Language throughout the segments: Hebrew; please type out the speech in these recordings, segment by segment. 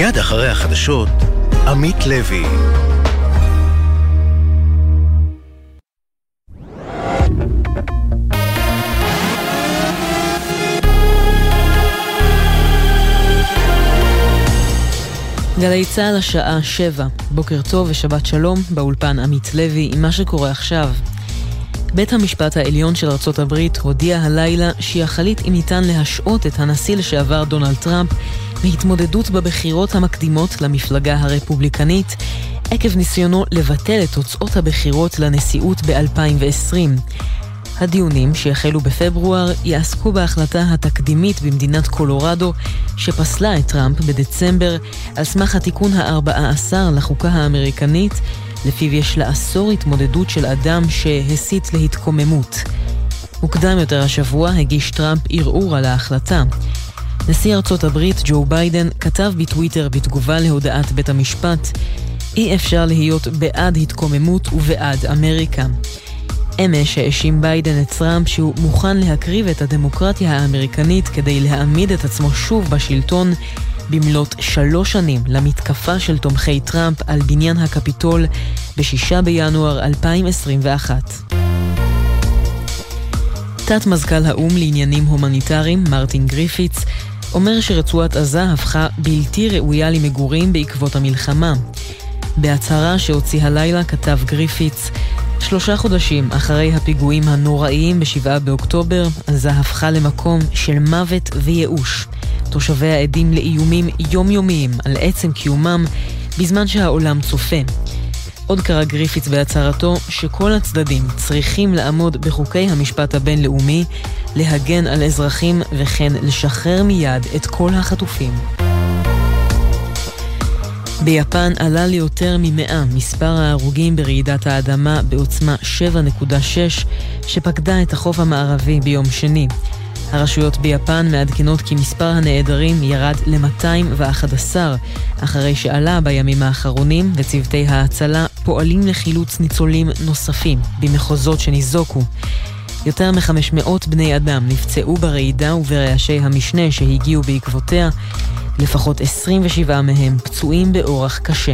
מיד אחרי החדשות, עמית לוי. גלי צה"ל השעה שבע, בוקר טוב ושבת שלום, באולפן עמית לוי עם מה שקורה עכשיו. בית המשפט העליון של ארצות הברית הודיע הלילה שיחליט אם ניתן להשעות את הנשיא לשעבר דונלד טראמפ מהתמודדות בבחירות המקדימות למפלגה הרפובליקנית עקב ניסיונו לבטל את תוצאות הבחירות לנשיאות ב-2020. הדיונים שהחלו בפברואר יעסקו בהחלטה התקדימית במדינת קולורדו שפסלה את טראמפ בדצמבר על סמך התיקון ה-14 לחוקה האמריקנית לפיו יש לאסור התמודדות של אדם שהסית להתקוממות. מוקדם יותר השבוע הגיש טראמפ ערעור על ההחלטה. נשיא ארצות הברית ג'ו ביידן כתב בטוויטר בתגובה להודעת בית המשפט אי אפשר להיות בעד התקוממות ובעד אמריקה. אמש האשים ביידן את טראמפ שהוא מוכן להקריב את הדמוקרטיה האמריקנית כדי להעמיד את עצמו שוב בשלטון במלאת שלוש שנים למתקפה של תומכי טראמפ על בניין הקפיטול ב-6 בינואר 2021. תת-מזכ"ל האו"ם לעניינים הומניטריים, מרטין גריפיץ, אומר שרצועת עזה הפכה בלתי ראויה למגורים בעקבות המלחמה. בהצהרה שהוציא הלילה כתב גריפיץ, שלושה חודשים אחרי הפיגועים הנוראיים ב-7 באוקטובר, עזה הפכה למקום של מוות וייאוש. תושביה עדים לאיומים יומיומיים על עצם קיומם בזמן שהעולם צופה. עוד קרא גריפיץ בהצהרתו שכל הצדדים צריכים לעמוד בחוקי המשפט הבינלאומי, להגן על אזרחים וכן לשחרר מיד את כל החטופים. ביפן עלה ליותר ממאה מספר ההרוגים ברעידת האדמה בעוצמה 7.6 שפקדה את החוף המערבי ביום שני. הרשויות ביפן מעדכנות כי מספר הנעדרים ירד ל-211 אחרי שעלה בימים האחרונים וצוותי ההצלה פועלים לחילוץ ניצולים נוספים במחוזות שניזוקו. יותר מ-500 בני אדם נפצעו ברעידה וברעשי המשנה שהגיעו בעקבותיה, לפחות 27 מהם פצועים באורח קשה.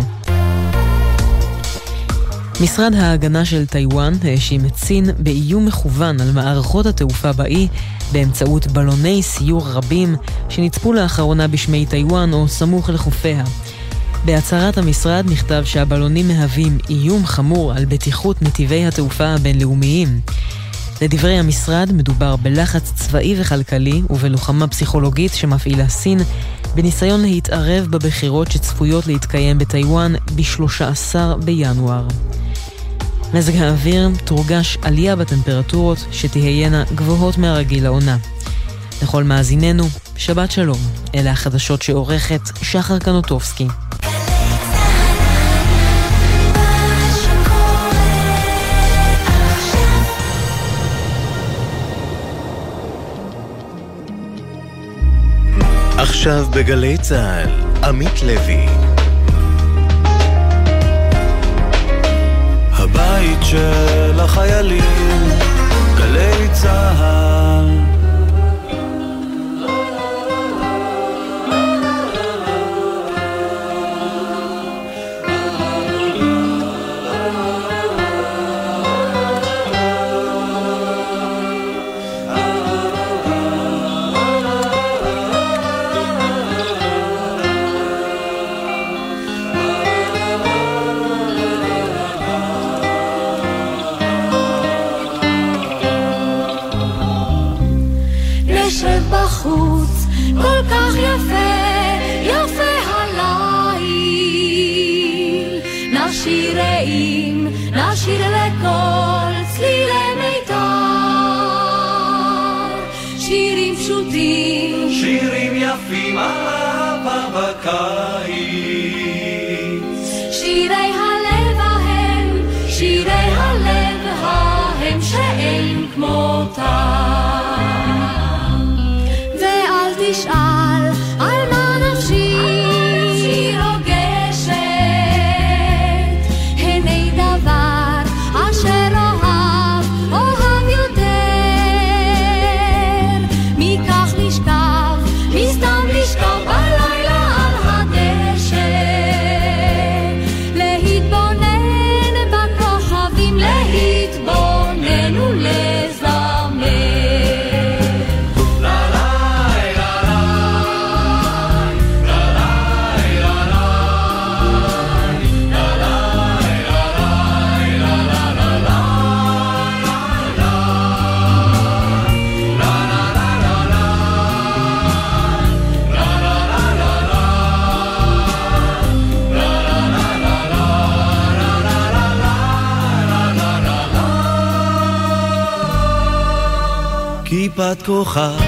משרד ההגנה של טיוואן האשים את סין באיום מכוון על מערכות התעופה באי באמצעות בלוני סיור רבים שנצפו לאחרונה בשמי טיוואן או סמוך לחופיה. בהצהרת המשרד נכתב שהבלונים מהווים איום חמור על בטיחות נתיבי התעופה הבינלאומיים. לדברי המשרד מדובר בלחץ צבאי וכלכלי ובלוחמה פסיכולוגית שמפעילה סין בניסיון להתערב בבחירות שצפויות להתקיים בטיוואן ב-13 בינואר. מזג האוויר תורגש עלייה בטמפרטורות שתהיינה גבוהות מהרגיל לעונה. לכל מאזיננו, שבת שלום. אלה החדשות שעורכת שחר קנוטובסקי. עכשיו בגלי צה"ל, עמית לוי. הבית של החיילים, גלי צה"ל 가.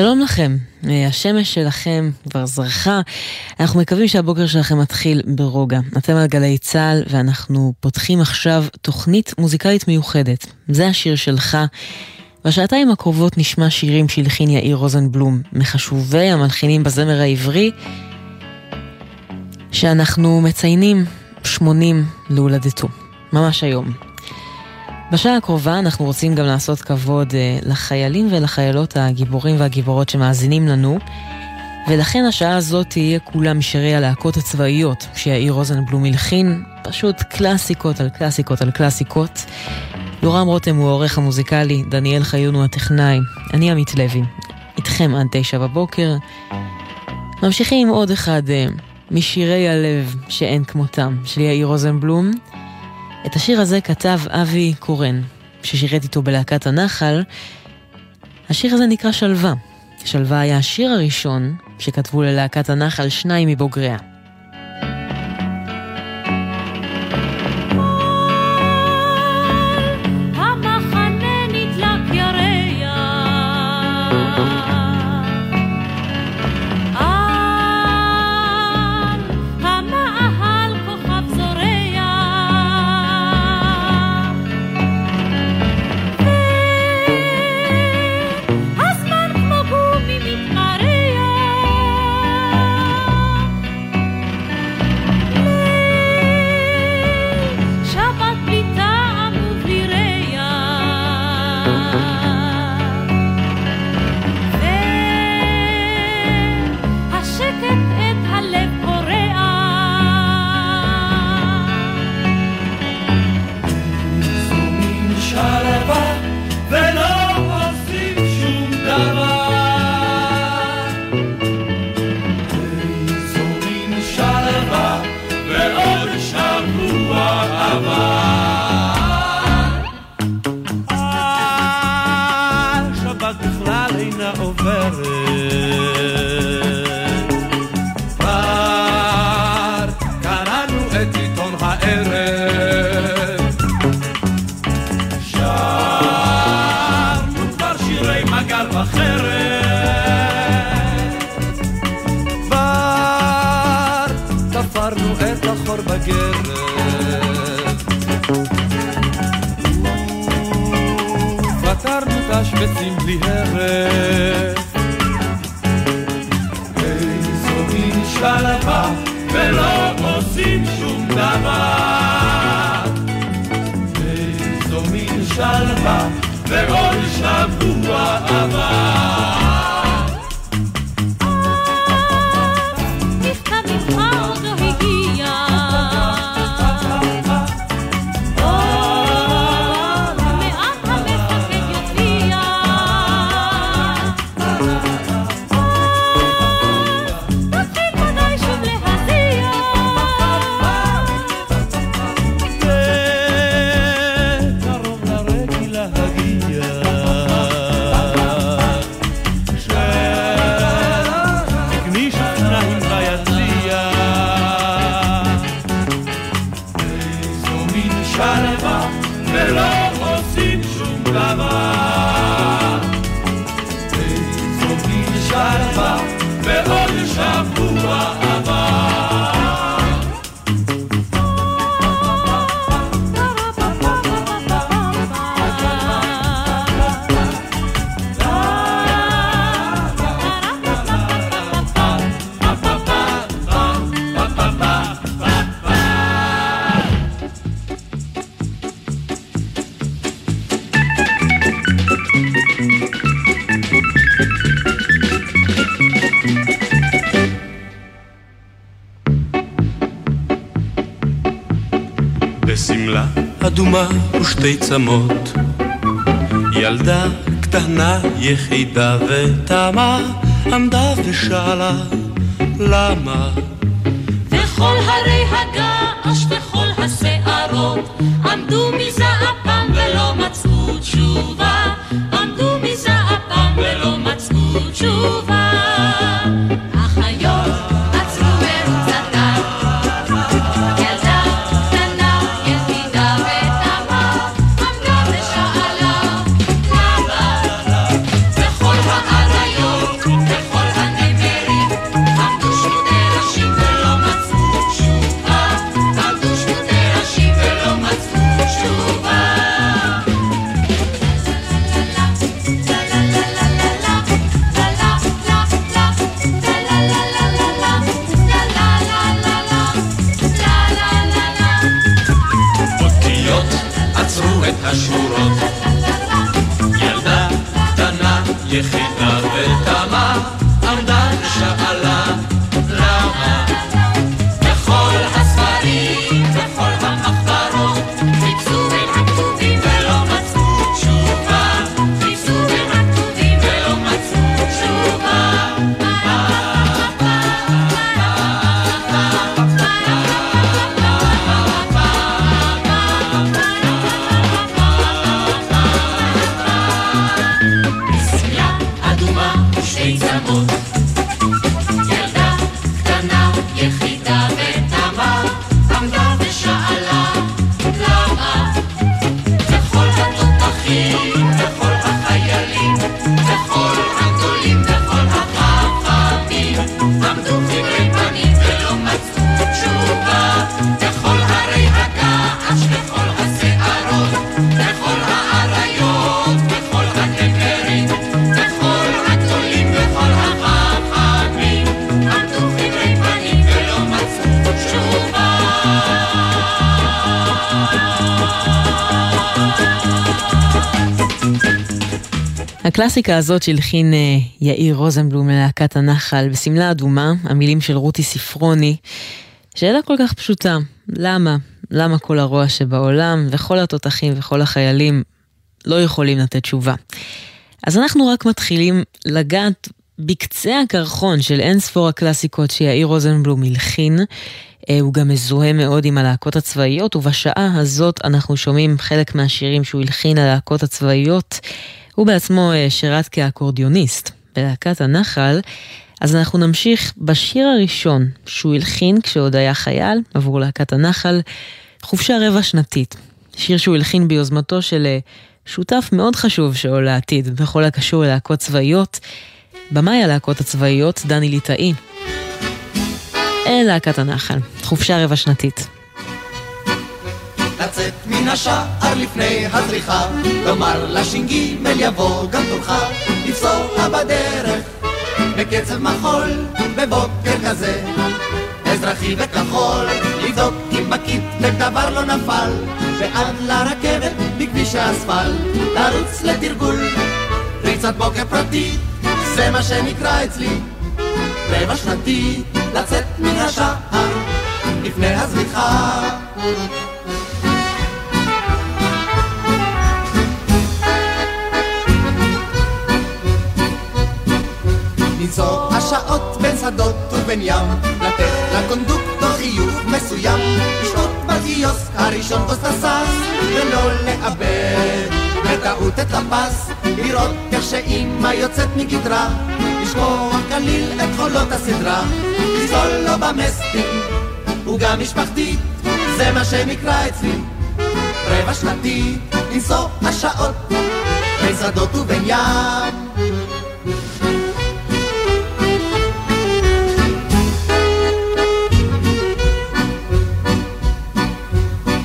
שלום לכם, אה, השמש שלכם כבר זרחה, אנחנו מקווים שהבוקר שלכם מתחיל ברוגע. אתם על גלי צה"ל ואנחנו פותחים עכשיו תוכנית מוזיקלית מיוחדת. זה השיר שלך. בשעתיים הקרובות נשמע שירים שהלחין יאיר רוזנבלום, מחשובי המלחינים בזמר העברי, שאנחנו מציינים 80 להולדתו, ממש היום. בשעה הקרובה אנחנו רוצים גם לעשות כבוד אה, לחיילים ולחיילות הגיבורים והגיבורות שמאזינים לנו, ולכן השעה הזאת תהיה כולה משירי הלהקות הצבאיות שיאיר רוזנבלום הלחין, פשוט קלאסיקות על קלאסיקות על קלאסיקות. יורם רותם הוא העורך המוזיקלי, דניאל חיון הוא הטכנאי, אני עמית לוי, איתכם עד תשע בבוקר. ממשיכים עם עוד אחד אה, משירי הלב שאין כמותם, של יאיר רוזנבלום. את השיר הזה כתב אבי קורן, ששירת איתו בלהקת הנחל. השיר הזה נקרא שלווה. שלווה היה השיר הראשון שכתבו ללהקת הנחל שניים מבוגריה. אדומה ושתי צמות. ילדה קטנה יחידה ותמה עמדה ושאלה למה? וכל הרי הגעש הקלאסיקה הזאת שהלחין אה, יאיר רוזנבלום ללהקת הנחל בשמלה אדומה, המילים של רותי ספרוני. שאלה כל כך פשוטה, למה? למה כל הרוע שבעולם וכל התותחים וכל החיילים לא יכולים לתת תשובה? אז אנחנו רק מתחילים לגעת בקצה הקרחון של אין ספור הקלאסיקות שיאיר רוזנבלום הלחין. אה, הוא גם מזוהה מאוד עם הלהקות הצבאיות, ובשעה הזאת אנחנו שומעים חלק מהשירים שהוא הלחין ללהקות הצבאיות. הוא בעצמו אה, שירת כאקורדיוניסט בלהקת הנחל, אז אנחנו נמשיך בשיר הראשון שהוא הלחין כשעוד היה חייל עבור להקת הנחל, חופשה רבע שנתית. שיר שהוא הלחין ביוזמתו של אה, שותף מאוד חשוב שלו לעתיד בכל הקשור ללהקות צבאיות, במאי הלהקות הצבאיות דני ליטאי. אל להקת הנחל, חופשה רבע שנתית. לצאת מן השער לפני הזריחה, לומר לש"ג יבוא גם תורך, לפסוע בדרך בקצב מחול, בבוקר כזה. אזרחי וכחול, לבדוק אם בכית ודבר לא נפל, ועד לרכבת בכביש האספל, לרוץ לתרגול, ריצת בוקר פרטית, זה מה שנקרא אצלי רבע שנתי, לצאת מן השער לפני הזריחה. לנסוע השעות בין שדות ובין ים, לתת לקונדוקטור חיוך מסוים, לשתות בקיוסק הראשון כוס הסס, ולא לאבד בטעות את הפס, לראות איך שאימא יוצאת מגדרה, לשמוע כליל את חולות הסדרה, לזלול לו במסטינג, עוגה משפחתית, זה מה שנקרא אצלי. רבע שנתי, לנסוע השעות בין שדות ובין ים.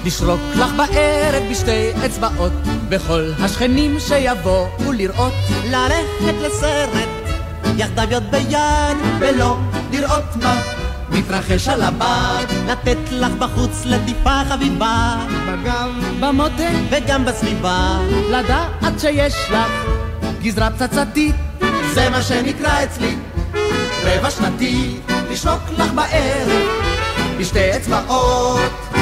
לשרוק לך בערב בשתי אצבעות, בכל השכנים שיבואו לראות, ללכת לסרט, יחדיו יד ביד, ולא לראות מה מתרחש על הבד, לתת לך בחוץ לטיפה חביבה, בגב, במותק וגם בסביבה, לדעת שיש לך גזרה פצצתית, זה מה שנקרא אצלי רבע שנתי, לשרוק לך בערב בשתי אצבעות.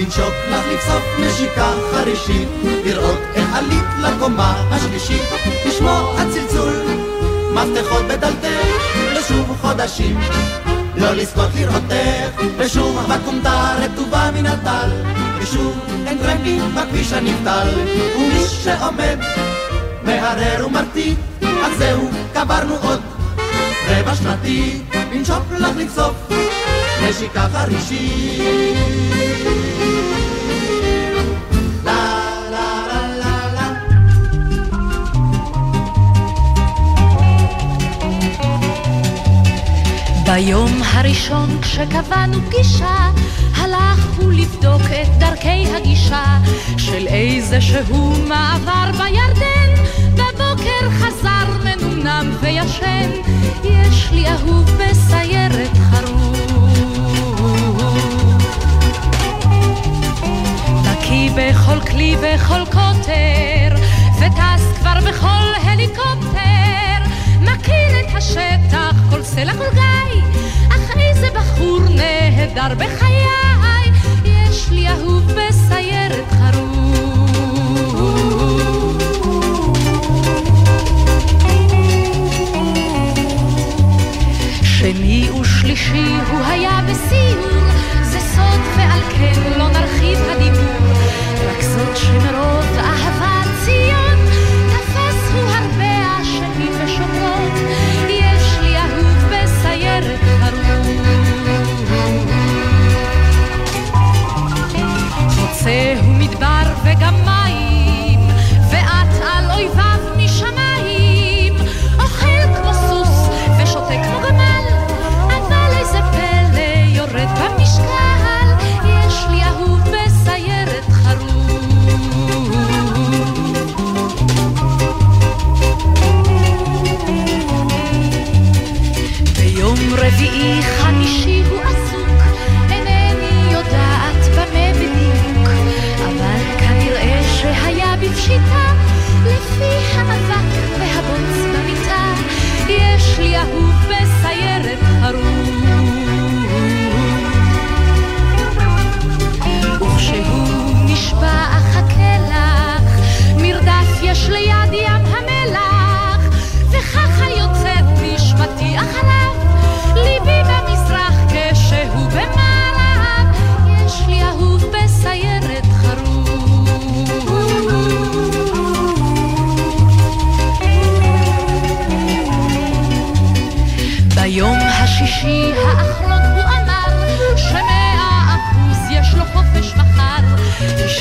לנשוק לך לבסוף נשיקה חרישית, לראות איך עלית לקומה השלישית, לשמוע צלצול, מפתחות בדלתך, לשוב חודשים, לא לזכות לראותך, ושוב בכומתה רטובה מן הטל, ושוב אין טרמפים בכביש הנבטל, ומי שעומד מהרר ומרטיט, אז זהו, קברנו עוד. רבע שנתי, לנשוק לך לבסוף נשיקה חרישית. ביום הראשון כשקבענו פגישה, הלכנו לבדוק את דרכי הגישה של איזה שהוא מעבר בירדן. בבוקר חזר מנומנם וישן, יש לי אהוב בסיירת חרוב. בקיא בכל כלי וכל קוטר, וטס כבר בכל הליקופטר. מכיר את השטח, כל סלע כל גיא, אך איזה בחור נהדר בחיי, יש לי אהוב בסיירת חרוב. שני ושלישי הוא היה בסיור, זה סוד ועל כן לא נרחיב הדיבור, רק זאת שמרוב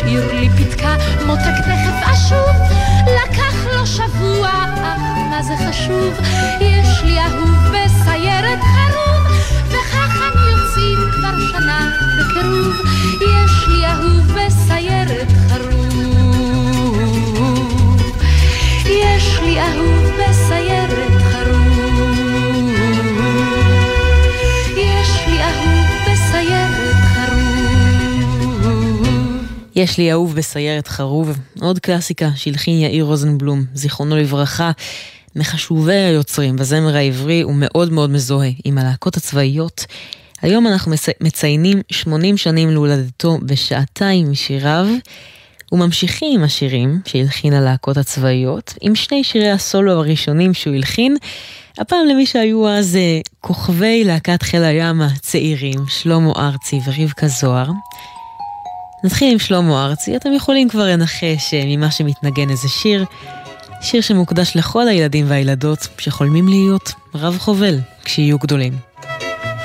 העיר לי פתקה, מותק תכף אשוב. לקח לו שבוע, אך מה זה חשוב? יש לי אהוב בסיירת חרוב, וכך הם יוצאים כבר שנה בקירוב. יש לי אהוב בסיירת חרוב. יש לי אהוב בסיירת יש לי אהוב בסיירת חרוב, עוד קלאסיקה שהלחין יאיר רוזנבלום, זיכרונו לברכה. מחשובי היוצרים בזמר העברי הוא מאוד מאוד מזוהה עם הלהקות הצבאיות. היום אנחנו מציינים 80 שנים להולדתו בשעתיים משיריו, וממשיכים עם השירים שהלחין הלהקות הצבאיות, עם שני שירי הסולו הראשונים שהוא הלחין, הפעם למי שהיו אז אה, כוכבי להקת חיל הים הצעירים, שלמה ארצי ורבקה זוהר. נתחיל עם שלמה ארצי, אתם יכולים כבר לנחש אה, ממה שמתנגן איזה שיר. שיר שמוקדש לכל הילדים והילדות שחולמים להיות רב חובל כשיהיו גדולים.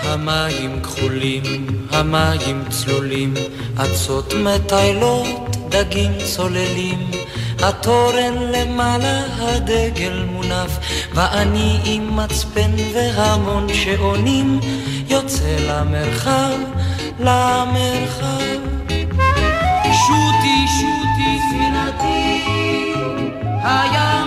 המים כחולים, המים צלולים, אצות מטיילות, דגים צוללים, התורן למעלה, הדגל מונף, ואני עם מצפן והמון שעונים, יוצא למרחב, למרחב. הים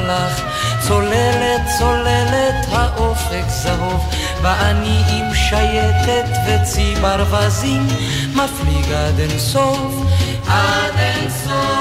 מלאך, צוללת צוללת האופק זהוב, ואני עם שייטת וצי ברווזים, מפליג עד אין סוף, עד אין סוף.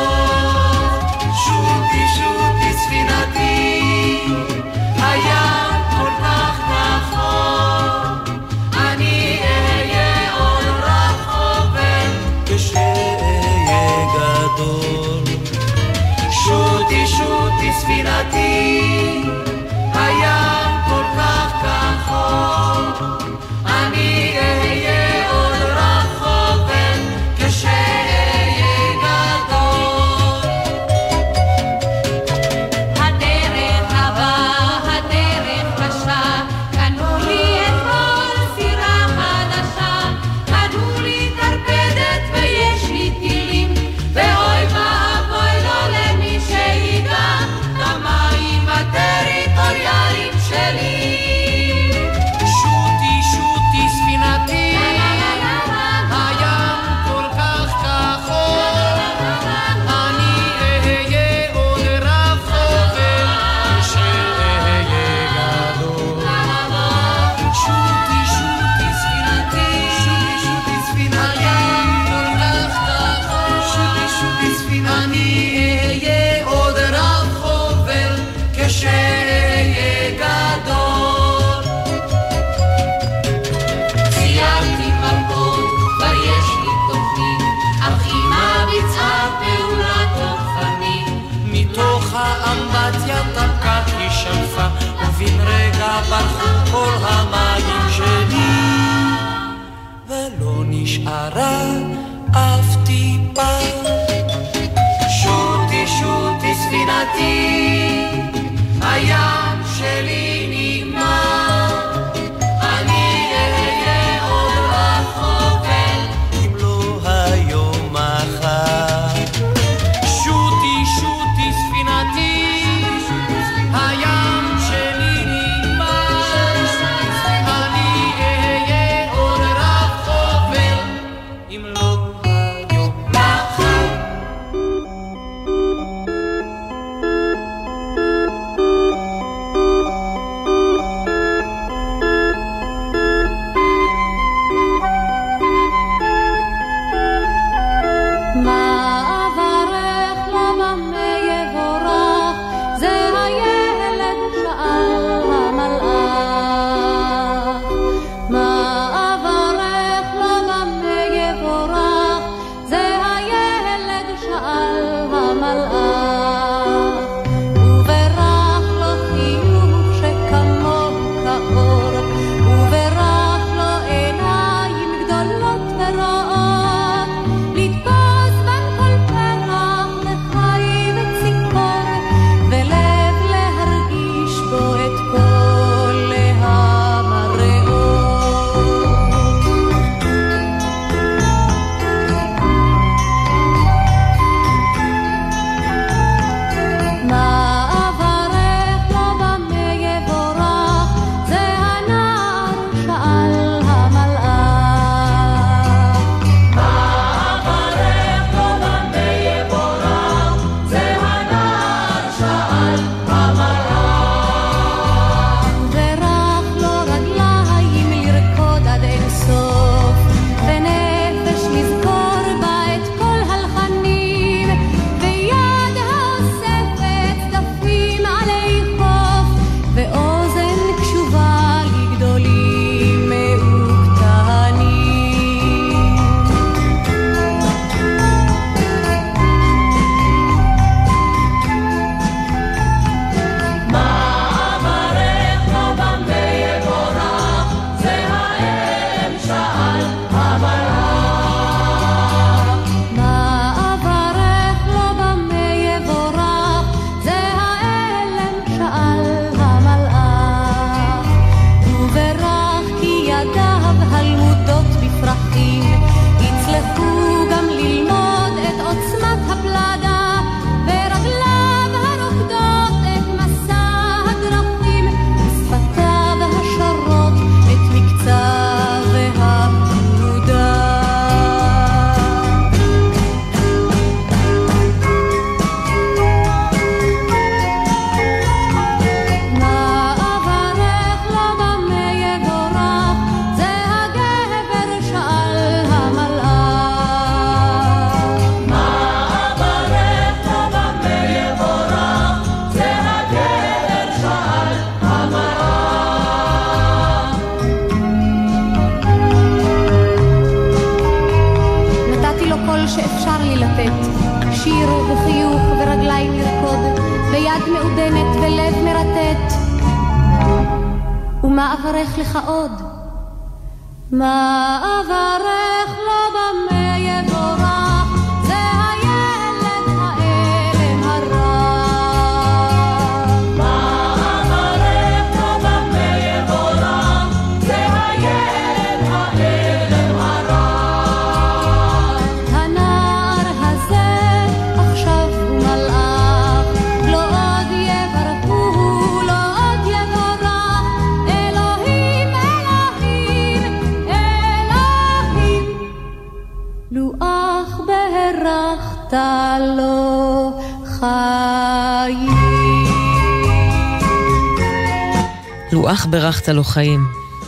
ברכת לו חיים.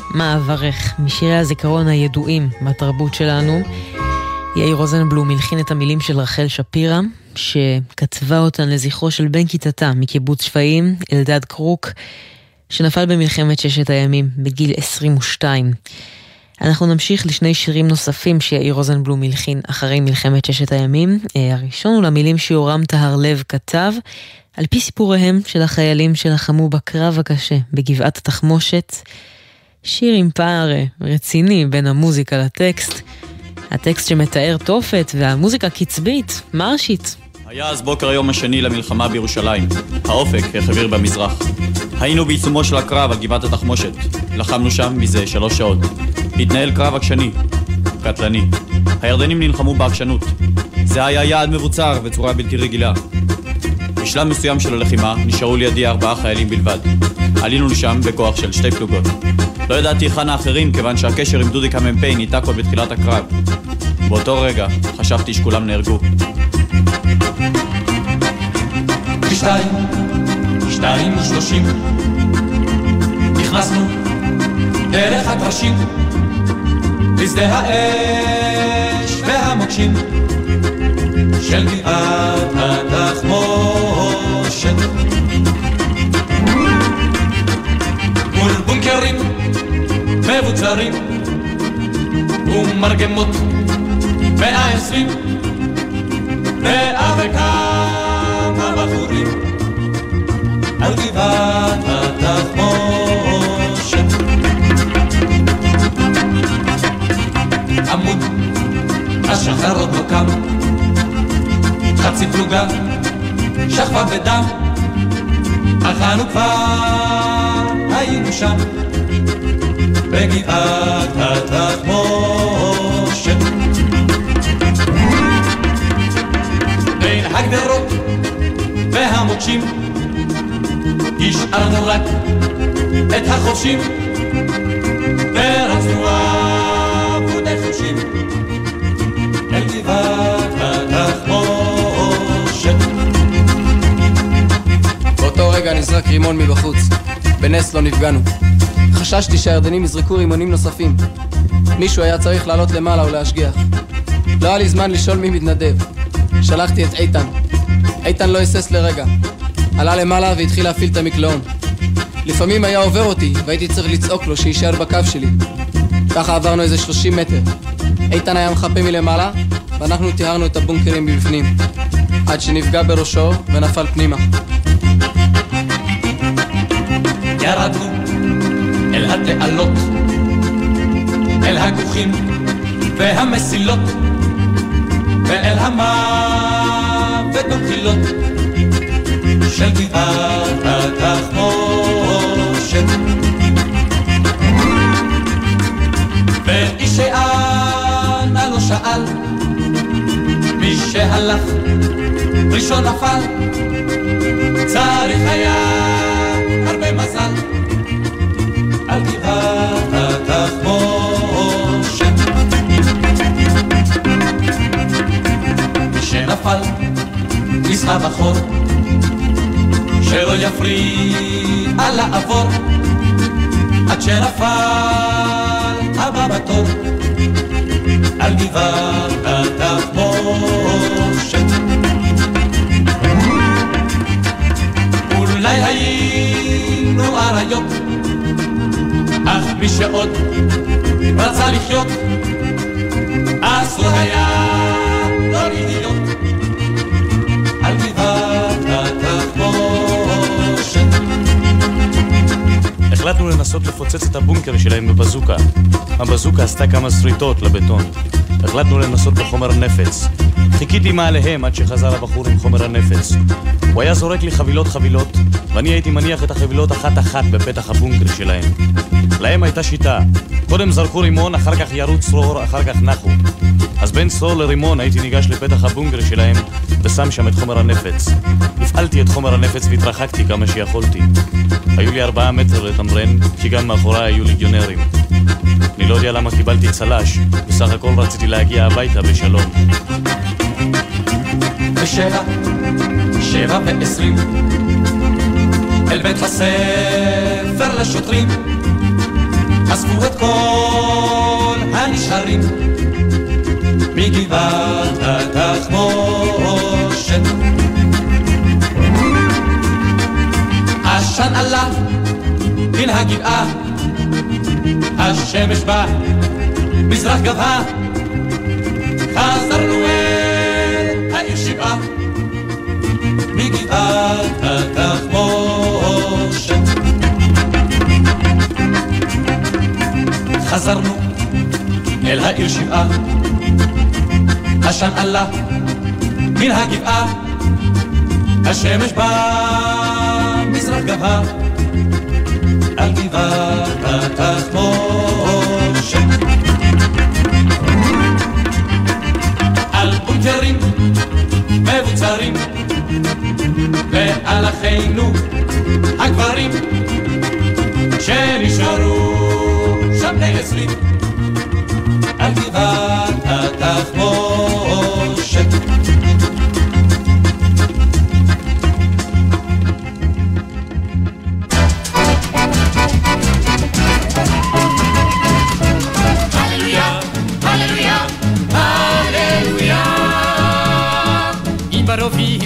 מה אברך, משירי הזיכרון הידועים בתרבות שלנו. יאיר רוזנבלום הלחין את המילים של רחל שפירא, שכתבה אותן לזכרו של בן כיתתה מקיבוץ שפיים, אלדד קרוק, שנפל במלחמת ששת הימים בגיל 22. אנחנו נמשיך לשני שירים נוספים שיאיר רוזנבלום הלחין אחרי מלחמת ששת הימים. אה, הראשון הוא למילים שיורם טהר לב כתב, על פי סיפוריהם של החיילים שלחמו בקרב הקשה בגבעת התחמושת. שיר עם פער רציני בין המוזיקה לטקסט. הטקסט שמתאר תופת והמוזיקה קצבית, מרשית. היה אז בוקר היום השני למלחמה בירושלים. האופק החביר במזרח. היינו בעיצומו של הקרב על גבעת התחמושת. לחמנו שם מזה שלוש שעות. התנהל קרב עקשני, קטלני. הירדנים נלחמו בעקשנות. זה היה יעד מבוצר בצורה בלתי רגילה. בשלב מסוים של הלחימה נשארו לידי ארבעה חיילים בלבד. עלינו לשם בכוח של שתי פלוגות. לא ידעתי היכן האחרים כיוון שהקשר עם דודיק המ"פ ניתק עוד בתחילת הקרב. באותו רגע חשבתי שכולם נהרגו. שתיים, שתיים ושלושים נכנסנו דרך הטרשים בשדה האש והמוקשים של גבעת התחמושת. מול בונקרים מבוצרים ומרגמות. מאה עשרים. ואז וכמה בחורים על גבעת התחמושת. עמוד, השחר עוד לא קם, חצי פלוגה שכבה בדם, אך אנו כבר היינו שם, בגבעת התחמושת. בין הגדרות והמוקשים השארנו רק את החופשים. ורצנו נזרק רימון מבחוץ. בנס לא נפגענו. חששתי שהירדנים יזרקו רימונים נוספים. מישהו היה צריך לעלות למעלה ולהשגיח. לא היה לי זמן לשאול מי מתנדב. שלחתי את איתן. איתן לא היסס לרגע. עלה למעלה והתחיל להפעיל את המקלעון. לפעמים היה עובר אותי, והייתי צריך לצעוק לו שיישאר בקו שלי. ככה עברנו איזה 30 מטר. איתן היה מחפה מלמעלה, ואנחנו טיהרנו את הבונקרים מבפנים. עד שנפגע בראשו ונפל פנימה. ירדנו אל התעלות, אל הכוכים והמסילות, ואל המוות במחילות של גבעת התחמושת. ואיש שאנה לא שאל, מי שהלך ראשון נפל, צריך היה מי שנפל, נסחב אחור, שלא יפריע לעבור, עד שנפל הבא בתור, על גבעת התחמושת. אולי היינו אריות, אך מי שעוד רצה לחיות, אז אסור היה לא להיות על גבעת התחבושת. החלטנו לנסות לפוצץ את הבונקר שלהם בבזוקה. הבזוקה עשתה כמה שריטות לבטון. החלטנו לנסות בחומר נפץ. חיכיתי מעליהם עד שחזר הבחור עם חומר הנפץ. הוא היה זורק לי חבילות חבילות, ואני הייתי מניח את החבילות אחת-אחת בפתח הבונקר שלהם. להם הייתה שיטה. קודם זרקו רימון, אחר כך ירו צרור, אחר כך נחו. אז בין צרור לרימון הייתי ניגש לפתח הבונקר שלהם ושם שם את חומר הנפץ. הפעלתי את חומר הנפץ והתרחקתי כמה שיכולתי. היו לי ארבעה מטר לתמרן, כי גם מאחוריי היו ליגיונרים. אני לא יודע למה קיבלתי צל"ש, בסך הכל רציתי להגיע הביתה בשלום. בשבע, שבע ועשרים, אל בית הספר לשוטרים, אספו את כל הנשארים מגבעת התחמושת. עשן עלה מן הגבעה, השמש בה מזרח גבהה, חזרנו אל העיר שבעה מגבעת התחמושת. חזרנו אל העיר שבעה, עשן עלה מן הגבעה, השמש במזרח גבה. על גבעת התחמושת. על בונקרים מבוצרים ועל אחינו הגברים שנשארו שם בני עשרים על גבעת התחמושת.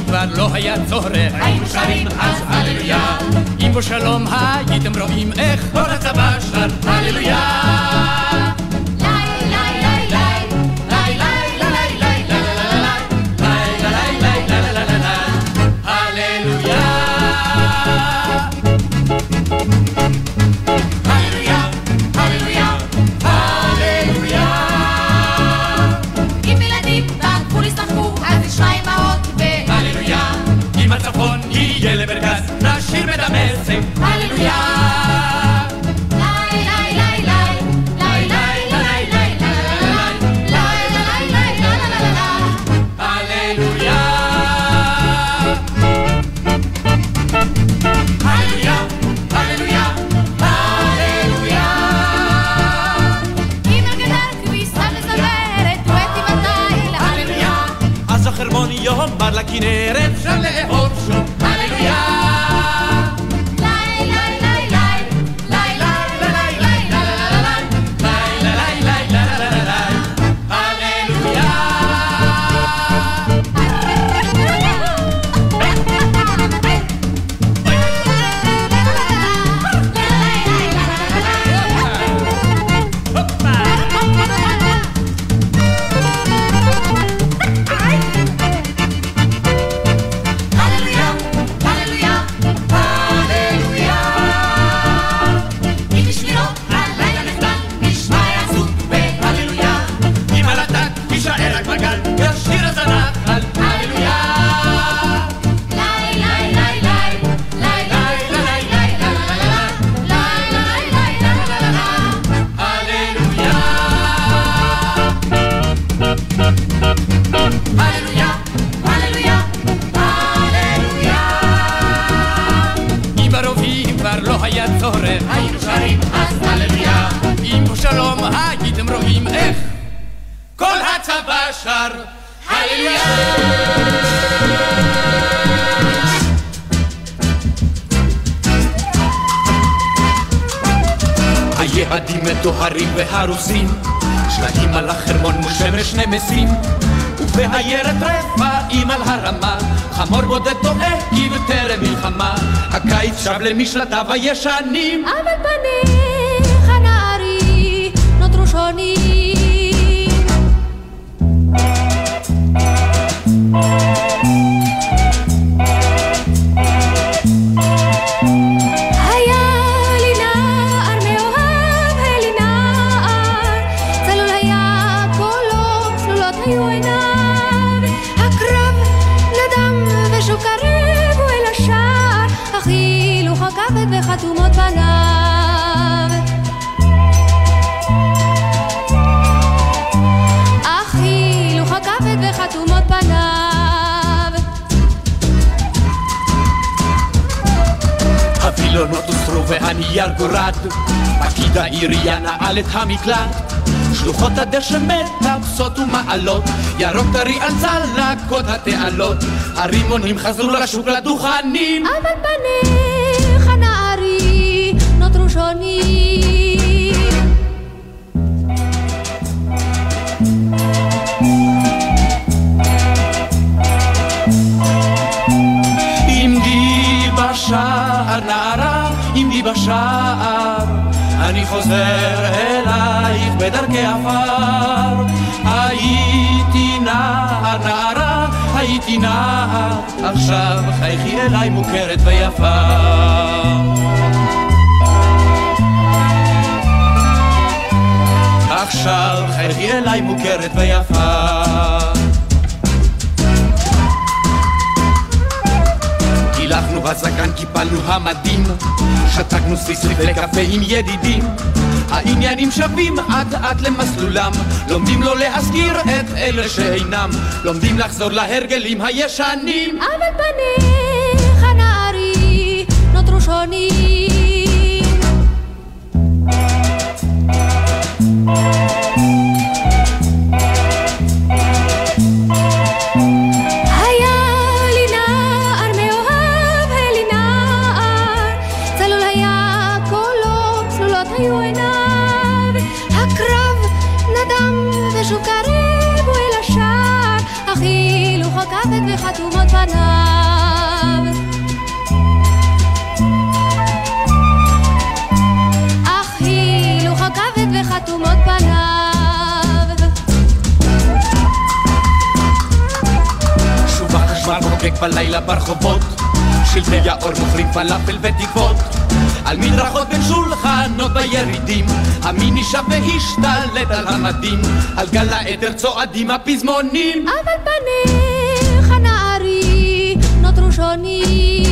כבר לא היה צורך, היינו שרים. אם בו שלום הייתם רואים איך כל הצבא שר הללויה. it שר הללויה. היהודים מטוהרים והרוסים, שלטים על החרמון מול שמש נמסים. ובעיירת רפאים על הרמה, חמור בודד טועה כי בטרם מלחמה, הקיץ שב למשלטיו הישנים. אבל פניך נערי נותרו שונים היה הורד, פקיד העירייה נעל את המקלט, שלוחות הדשא מטפסות ומעלות, ירוק טרי על צלקות התעלות, הרימונים חזרו לשוק לדוכנים. אבל פניך נערי נותרו שונים. בשער, אני חוזר אלייך בדרכי עפר. הייתי נער נערה, הייתי נער, עכשיו חייכי אליי מוכרת ויפה. עכשיו חייכי אליי מוכרת ויפה. גילחנו בזקן, קיפלנו המדים, שתקנו סיסריק לקפה עם ידידים. העניינים שווים אט אט למסלולם, לומדים לא להזכיר את אלה שאינם, לומדים לחזור להרגלים הישנים. אבל פניך נערי נותרו שונים. בלילה ברחובות, שלטי האור מוכרים פלאפל ותקוות. על מדרכות בין שולחנות בירידים, המיני שב והשתלט על המדים, על גל העדר צועדים הפזמונים. אבל פניך נערי נותרו שונים.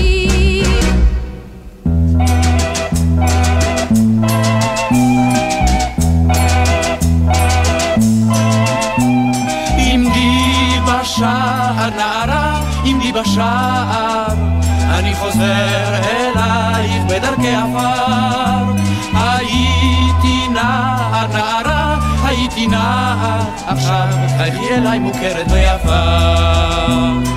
בשער, אני חוזר אלייך בדרכי עפר. הייתי נער נערה, הייתי נער, עכשיו חייכי אליי מוכרת ויפה.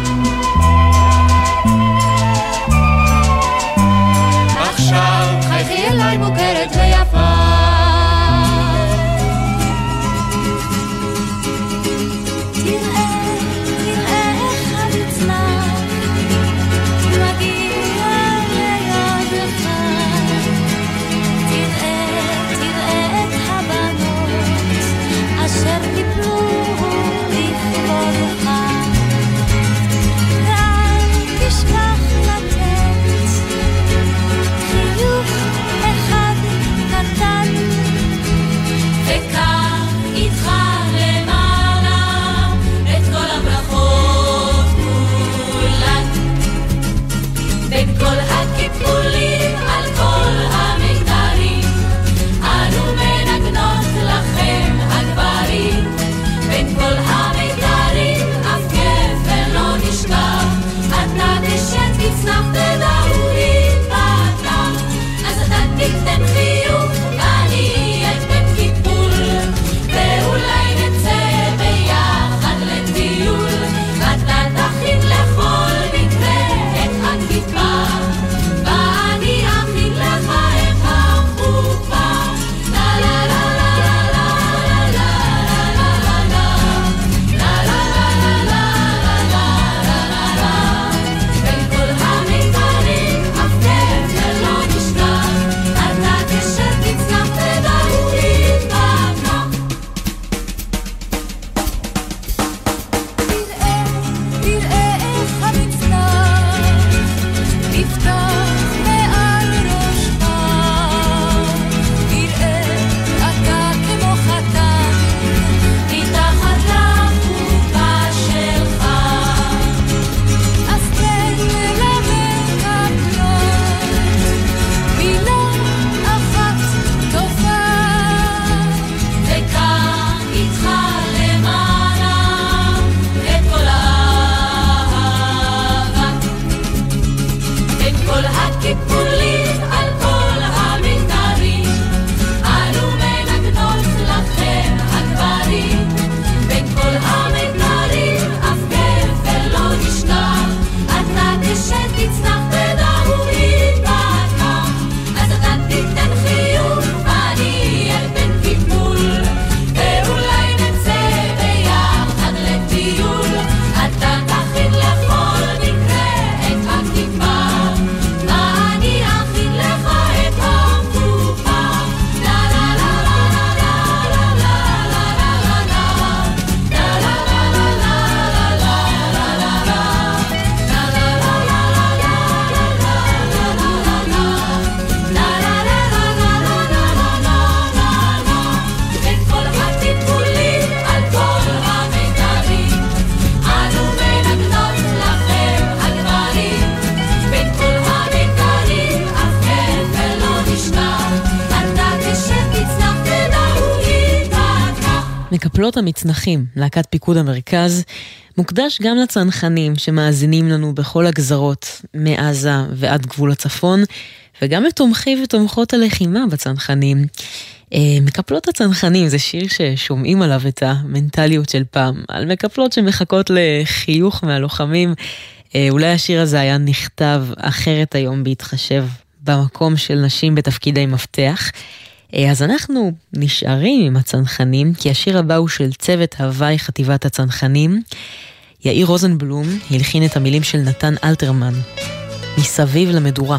מקפלות המצנחים, להקת פיקוד המרכז, מוקדש גם לצנחנים שמאזינים לנו בכל הגזרות, מעזה ועד גבול הצפון, וגם לתומכי ותומכות הלחימה בצנחנים. אה, מקפלות הצנחנים זה שיר ששומעים עליו את המנטליות של פעם, על מקפלות שמחכות לחיוך מהלוחמים. אה, אולי השיר הזה היה נכתב אחרת היום בהתחשב במקום של נשים בתפקידי מפתח. אה, אז אנחנו נשארים עם הצנחנים, כי השיר הבא הוא של צוות הוואי חטיבת הצנחנים. יאיר רוזנבלום הלחין את המילים של נתן אלתרמן, מסביב למדורה.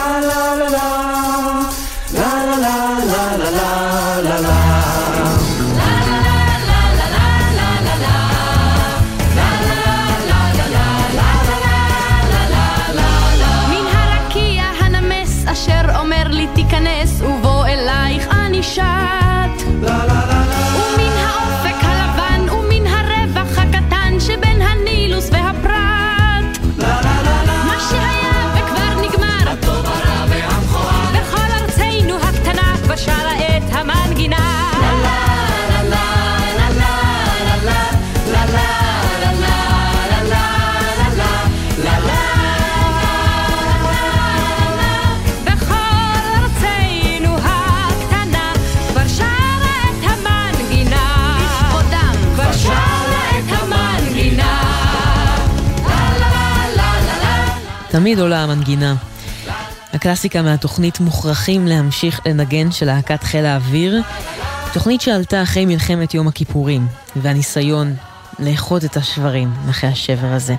תמיד עולה המנגינה. הקלאסיקה מהתוכנית מוכרחים להמשיך לנגן של להקת חיל האוויר, תוכנית שעלתה אחרי מלחמת יום הכיפורים, והניסיון לאחוז את השברים אחרי השבר הזה.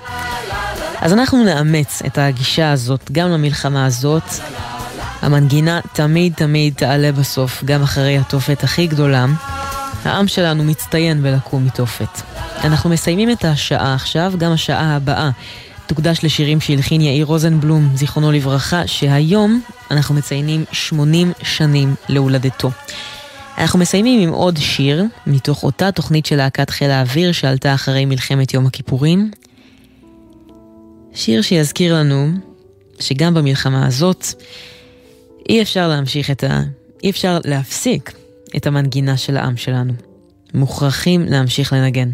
אז אנחנו נאמץ את הגישה הזאת גם למלחמה הזאת. המנגינה תמיד תמיד תעלה בסוף, גם אחרי התופת הכי גדולה. העם שלנו מצטיין בלקום מתופת. אנחנו מסיימים את השעה עכשיו, גם השעה הבאה תוקדש לשירים שהלחין יאיר רוזנבלום, זיכרונו לברכה, שהיום אנחנו מציינים 80 שנים להולדתו. אנחנו מסיימים עם עוד שיר, מתוך אותה תוכנית של להקת חיל האוויר שעלתה אחרי מלחמת יום הכיפורים. שיר שיזכיר לנו שגם במלחמה הזאת אי אפשר להמשיך את ה... אי אפשר להפסיק את המנגינה של העם שלנו. מוכרחים להמשיך לנגן.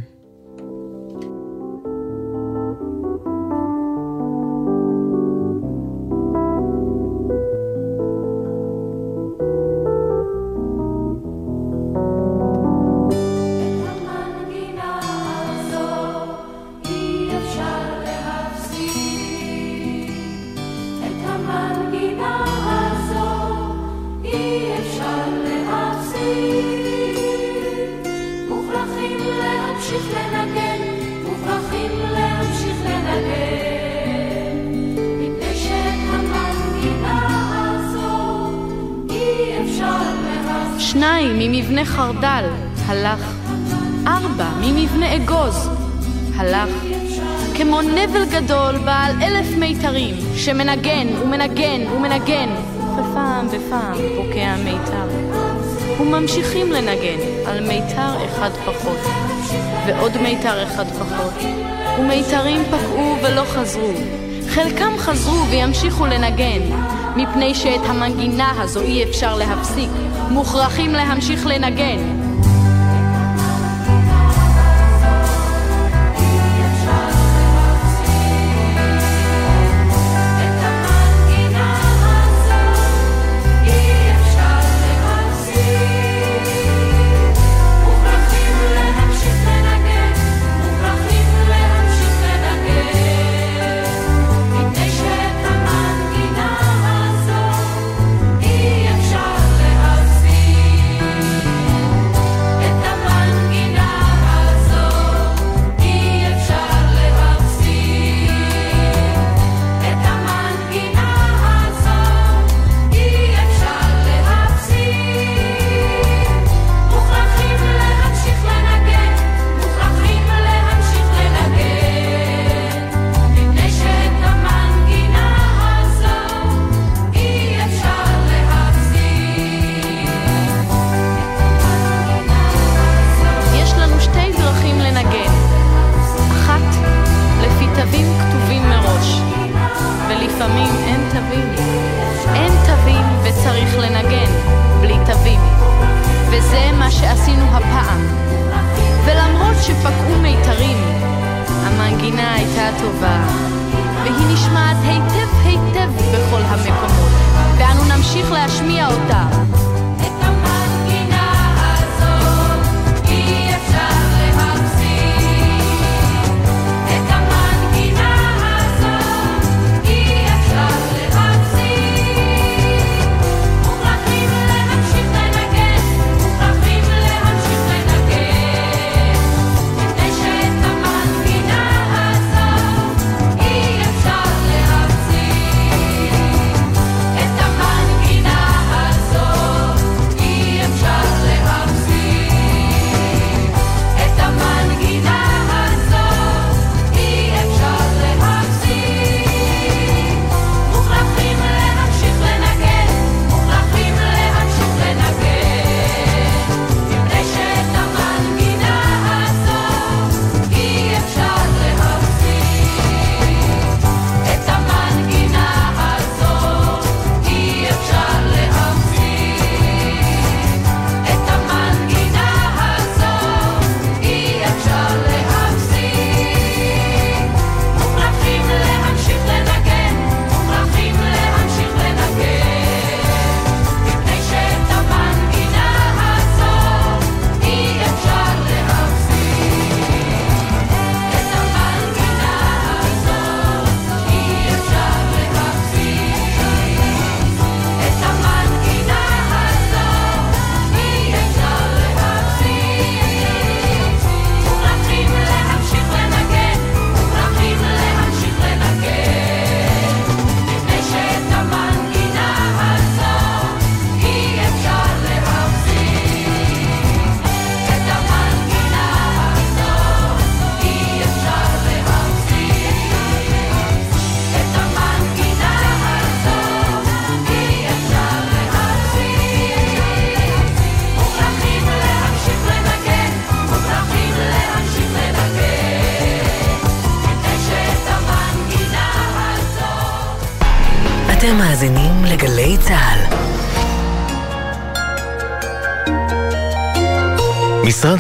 שמנגן ומנגן ומנגן, ופעם בפעם פוקע מיתר. וממשיכים לנגן על מיתר אחד פחות, ועוד מיתר אחד פחות, ומיתרים פקעו ולא חזרו. חלקם חזרו וימשיכו לנגן, מפני שאת המנגינה הזו אי אפשר להפסיק, מוכרחים להמשיך לנגן.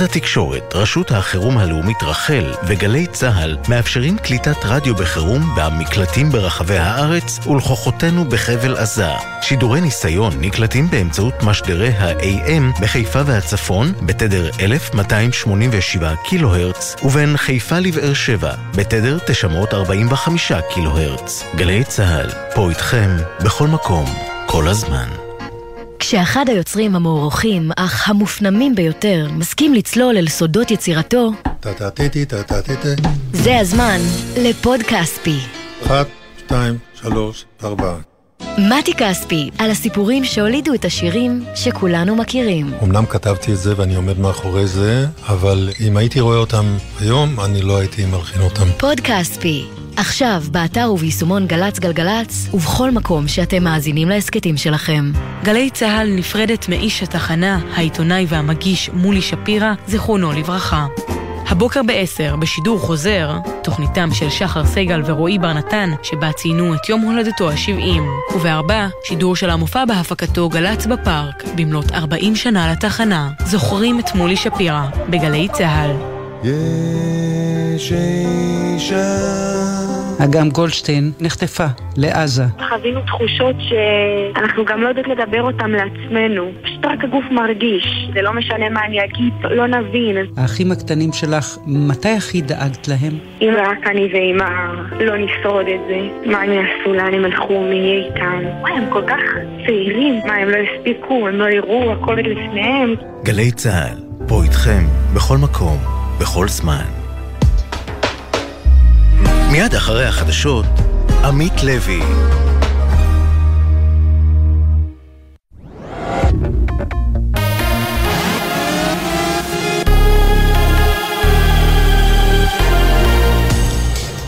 התקשורת, רשות החירום הלאומית רח"ל וגלי צה"ל מאפשרים קליטת רדיו בחירום במקלטים ברחבי הארץ ולכוחותינו בחבל עזה. שידורי ניסיון נקלטים באמצעות משדרי ה-AM בחיפה והצפון בתדר 1287 קילו הרץ ובין חיפה לבאר שבע בתדר 945 קילו הרץ. גלי צה"ל, פה איתכם, בכל מקום, כל הזמן. כשאחד היוצרים המוערוכים, אך המופנמים ביותר, מסכים לצלול אל סודות יצירתו, זה הזמן לפוד כספי. אחת, שתיים, שלוש, ארבע. מתי כספי, על הסיפורים שהולידו את השירים שכולנו מכירים. אמנם כתבתי את זה ואני עומד מאחורי זה, אבל אם הייתי רואה אותם היום, אני לא הייתי מלחין אותם. פוד כספי, עכשיו, באתר וביישומון גל"צ גלגלצ, ובכל מקום שאתם מאזינים להסכתים שלכם. גלי צה"ל נפרדת מאיש התחנה, העיתונאי והמגיש מולי שפירא, זיכרונו לברכה. הבוקר ב-10, בשידור חוזר, תוכניתם של שחר סגל ורועי בר נתן, שבה ציינו את יום הולדתו ה-70. ובארבע, שידור של המופע בהפקתו גל"צ בפארק, במלאת 40 שנה לתחנה. זוכרים את מולי שפירא, בגלי צה"ל. יש אישה אגם גולדשטיין נחטפה לעזה. חווינו תחושות שאנחנו גם לא יודעות לדבר אותן לעצמנו. פשוט רק הגוף מרגיש. זה לא משנה מה אני אגיד, לא נבין. האחים הקטנים שלך, מתי הכי דאגת להם? אם רק אני ואמא לא נשרוד את זה, מה הם יעשו, לאן הם הלכו, מי יהיה איתם? וואי, הם כל כך צעירים. מה, הם לא הספיקו, הם לא יראו, הכל עוד לפניהם. גלי צה"ל, פה איתכם, בכל מקום, בכל זמן. מיד אחרי החדשות, עמית לוי.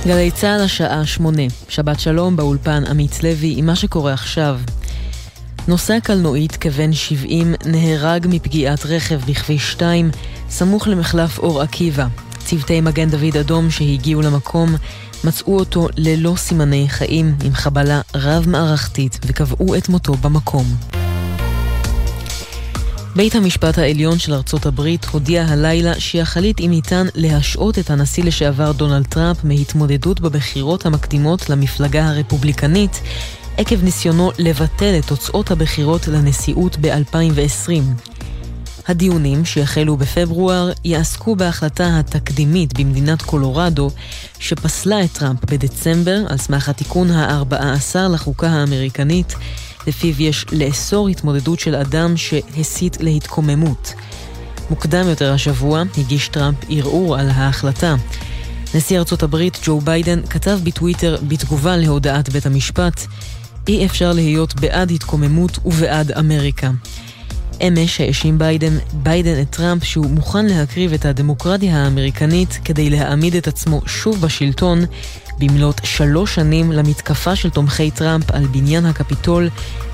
גלי צה"ל השעה שמונה, שבת שלום באולפן עמית לוי עם מה שקורה עכשיו. נוסע קלנועית כבן 70 נהרג מפגיעת רכב בכביש 2 סמוך למחלף אור עקיבא. צוותי מגן דוד אדום שהגיעו למקום מצאו אותו ללא סימני חיים עם חבלה רב-מערכתית וקבעו את מותו במקום. בית המשפט העליון של ארצות הברית הודיע הלילה שיחליט אם ניתן להשעות את הנשיא לשעבר דונלד טראמפ מהתמודדות בבחירות המקדימות למפלגה הרפובליקנית עקב ניסיונו לבטל את תוצאות הבחירות לנשיאות ב-2020. הדיונים שיחלו בפברואר יעסקו בהחלטה התקדימית במדינת קולורדו שפסלה את טראמפ בדצמבר על סמך התיקון ה-14 לחוקה האמריקנית לפיו יש לאסור התמודדות של אדם שהסית להתקוממות. מוקדם יותר השבוע הגיש טראמפ ערעור על ההחלטה. נשיא ארצות הברית ג'ו ביידן כתב בטוויטר בתגובה להודעת בית המשפט אי אפשר להיות בעד התקוממות ובעד אמריקה. אמש האשים ביידן, ביידן את טראמפ שהוא מוכן להקריב את הדמוקרטיה האמריקנית כדי להעמיד את עצמו שוב בשלטון במלאת שלוש שנים למתקפה של תומכי טראמפ על בניין הקפיטול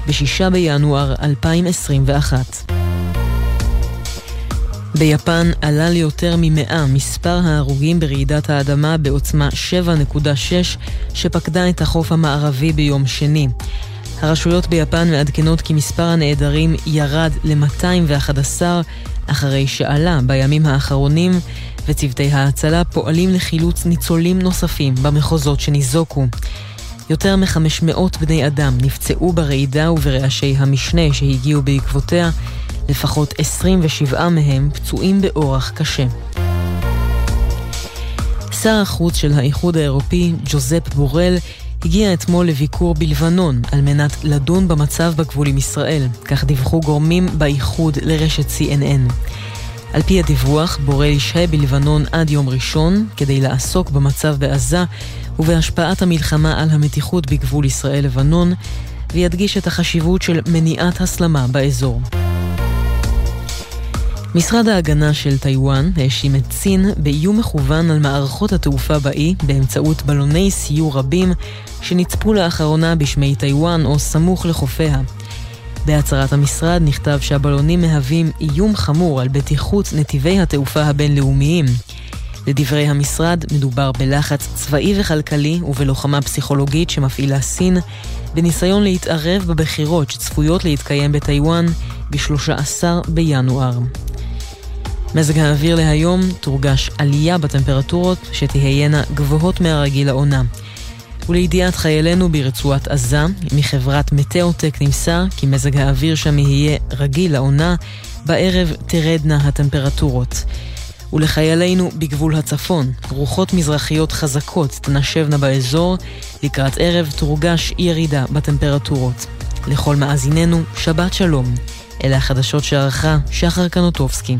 ב-6 בינואר 2021. ביפן עלה ליותר ממאה מספר ההרוגים ברעידת האדמה בעוצמה 7.6 שפקדה את החוף המערבי ביום שני. הרשויות ביפן מעדכנות כי מספר הנעדרים ירד ל-211 אחרי שעלה בימים האחרונים, וצוותי ההצלה פועלים לחילוץ ניצולים נוספים במחוזות שניזוקו. יותר מ-500 בני אדם נפצעו ברעידה וברעשי המשנה שהגיעו בעקבותיה, לפחות 27 מהם פצועים באורח קשה. שר החוץ של האיחוד האירופי, ג'וזפ בורל, הגיע אתמול לביקור בלבנון על מנת לדון במצב בגבול עם ישראל, כך דיווחו גורמים באיחוד לרשת CNN. על פי הדיווח, בורל ישהה בלבנון עד יום ראשון כדי לעסוק במצב בעזה ובהשפעת המלחמה על המתיחות בגבול ישראל-לבנון, וידגיש את החשיבות של מניעת הסלמה באזור. משרד ההגנה של טיוואן האשים את סין באיום מכוון על מערכות התעופה באי באמצעות בלוני סיור רבים שנצפו לאחרונה בשמי טיוואן או סמוך לחופיה. בהצהרת המשרד נכתב שהבלונים מהווים איום חמור על בטיחות נתיבי התעופה הבינלאומיים. לדברי המשרד, מדובר בלחץ צבאי וכלכלי ובלוחמה פסיכולוגית שמפעילה סין, בניסיון להתערב בבחירות שצפויות להתקיים בטיוואן ב-13 בינואר. מזג האוויר להיום תורגש עלייה בטמפרטורות שתהיינה גבוהות מהרגיל לעונה. ולידיעת חיילינו ברצועת עזה, מחברת מטאוטק נמסר כי מזג האוויר שם יהיה רגיל לעונה, בערב תרדנה הטמפרטורות. ולחיילינו בגבול הצפון, רוחות מזרחיות חזקות תנשבנה באזור, לקראת ערב תורגש ירידה בטמפרטורות. לכל מאזיננו, שבת שלום. אלה החדשות שערכה שחר קנוטובסקי.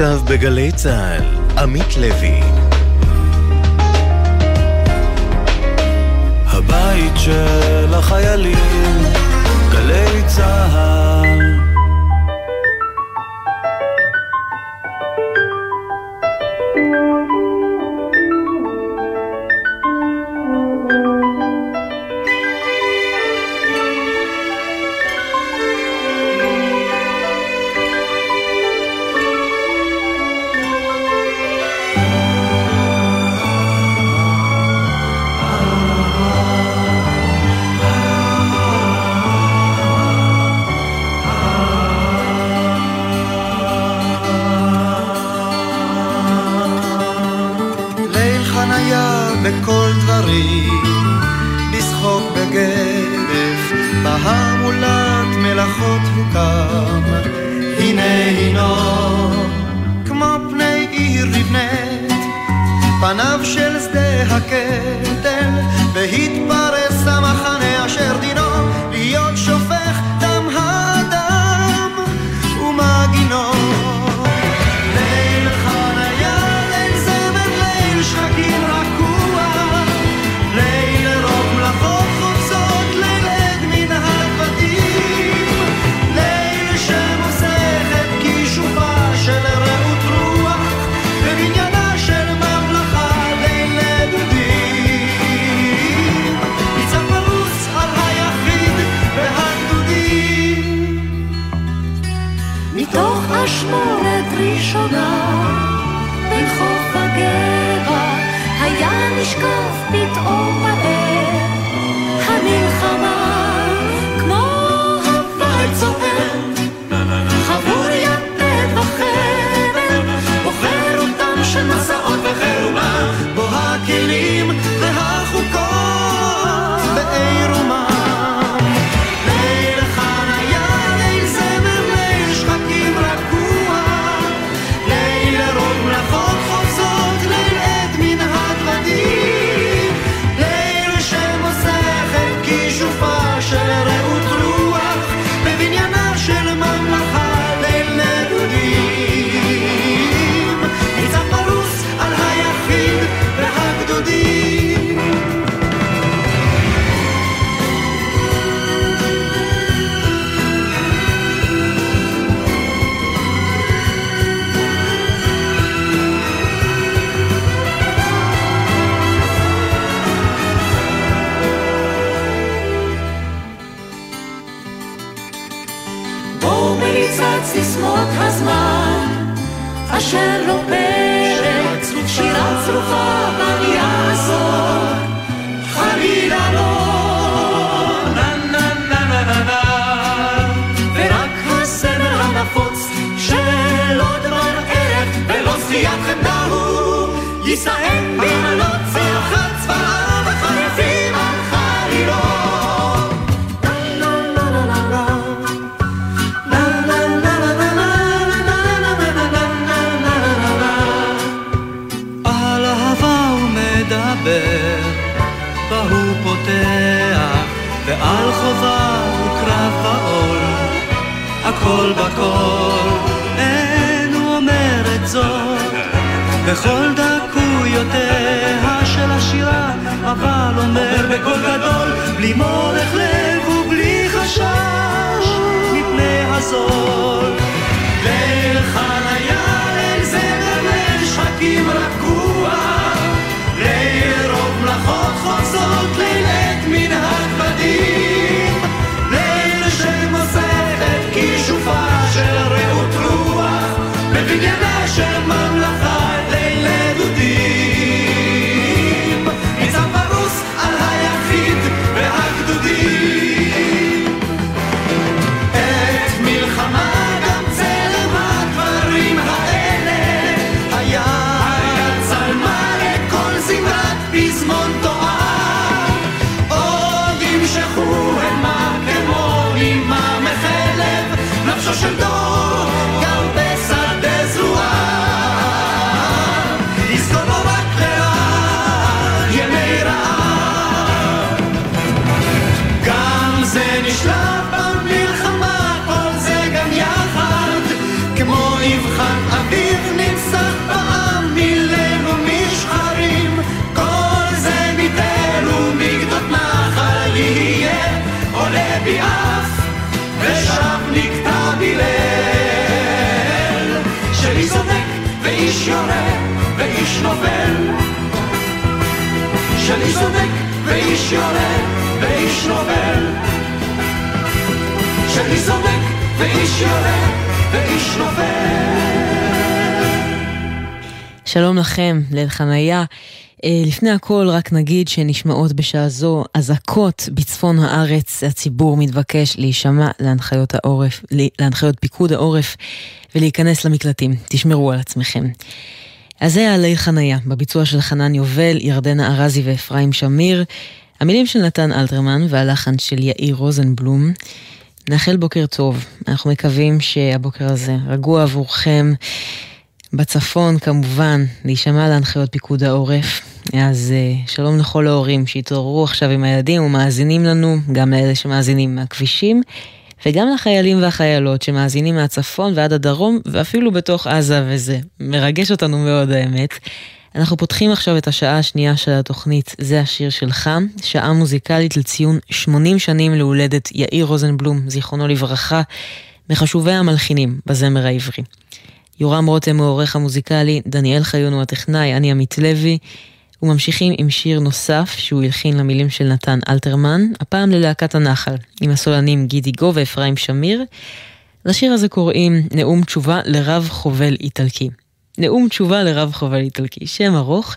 עכשיו בגלי צה"ל, עמית לוי. הבית של החיילים, גלי צה"ל ועל חובה הוא קרב בעול, הכל בכל, אין הוא אומר את זאת, בכל דקויותיה של השירה, אבל אומר בקול גדול, בלי מורך לב ובלי חשש, מפני הזול. ליל חניה, ליל זמר, ליל שחקים רגוע, ליל רוב מלאכות חוצות, ליל כישופה של רעות רוח, בבניינה של ממלכה, נפשו של נופל, של איש צודק ואיש יורה ואיש נופל של איש צודק ואיש יורה ואיש נופל שלום לכם, ליל חניה. אה, לפני הכל רק נגיד שנשמעות בשעה זו אזעקות בצפון הארץ, הציבור מתבקש להישמע להנחיות העורף, להנחיות פיקוד העורף ולהיכנס למקלטים. תשמרו על עצמכם. אז זה ליל חניה, בביצוע של חנן יובל, ירדנה ארזי ואפרים שמיר, המילים של נתן אלתרמן והלחן של יאיר רוזנבלום. נאחל בוקר טוב, אנחנו מקווים שהבוקר הזה רגוע עבורכם. בצפון כמובן, להישמע להנחיות פיקוד העורף. אז uh, שלום לכל ההורים שהתעוררו עכשיו עם הילדים ומאזינים לנו, גם לאלה שמאזינים מהכבישים, וגם לחיילים והחיילות שמאזינים מהצפון ועד הדרום, ואפילו בתוך עזה, וזה מרגש אותנו מאוד האמת. אנחנו פותחים עכשיו את השעה השנייה של התוכנית "זה השיר שלך", שעה מוזיקלית לציון 80 שנים להולדת יאיר רוזנבלום, זיכרונו לברכה, מחשובי המלחינים בזמר העברי. יורם רותם הוא העורך המוזיקלי, דניאל חיון הוא הטכנאי, אני עמית לוי. וממשיכים עם שיר נוסף שהוא הלחין למילים של נתן אלתרמן, הפעם ללהקת הנחל, עם הסולנים גידי גו ואפרים שמיר. לשיר הזה קוראים נאום תשובה לרב חובל איטלקי. נאום תשובה לרב חובל איטלקי, שם ארוך,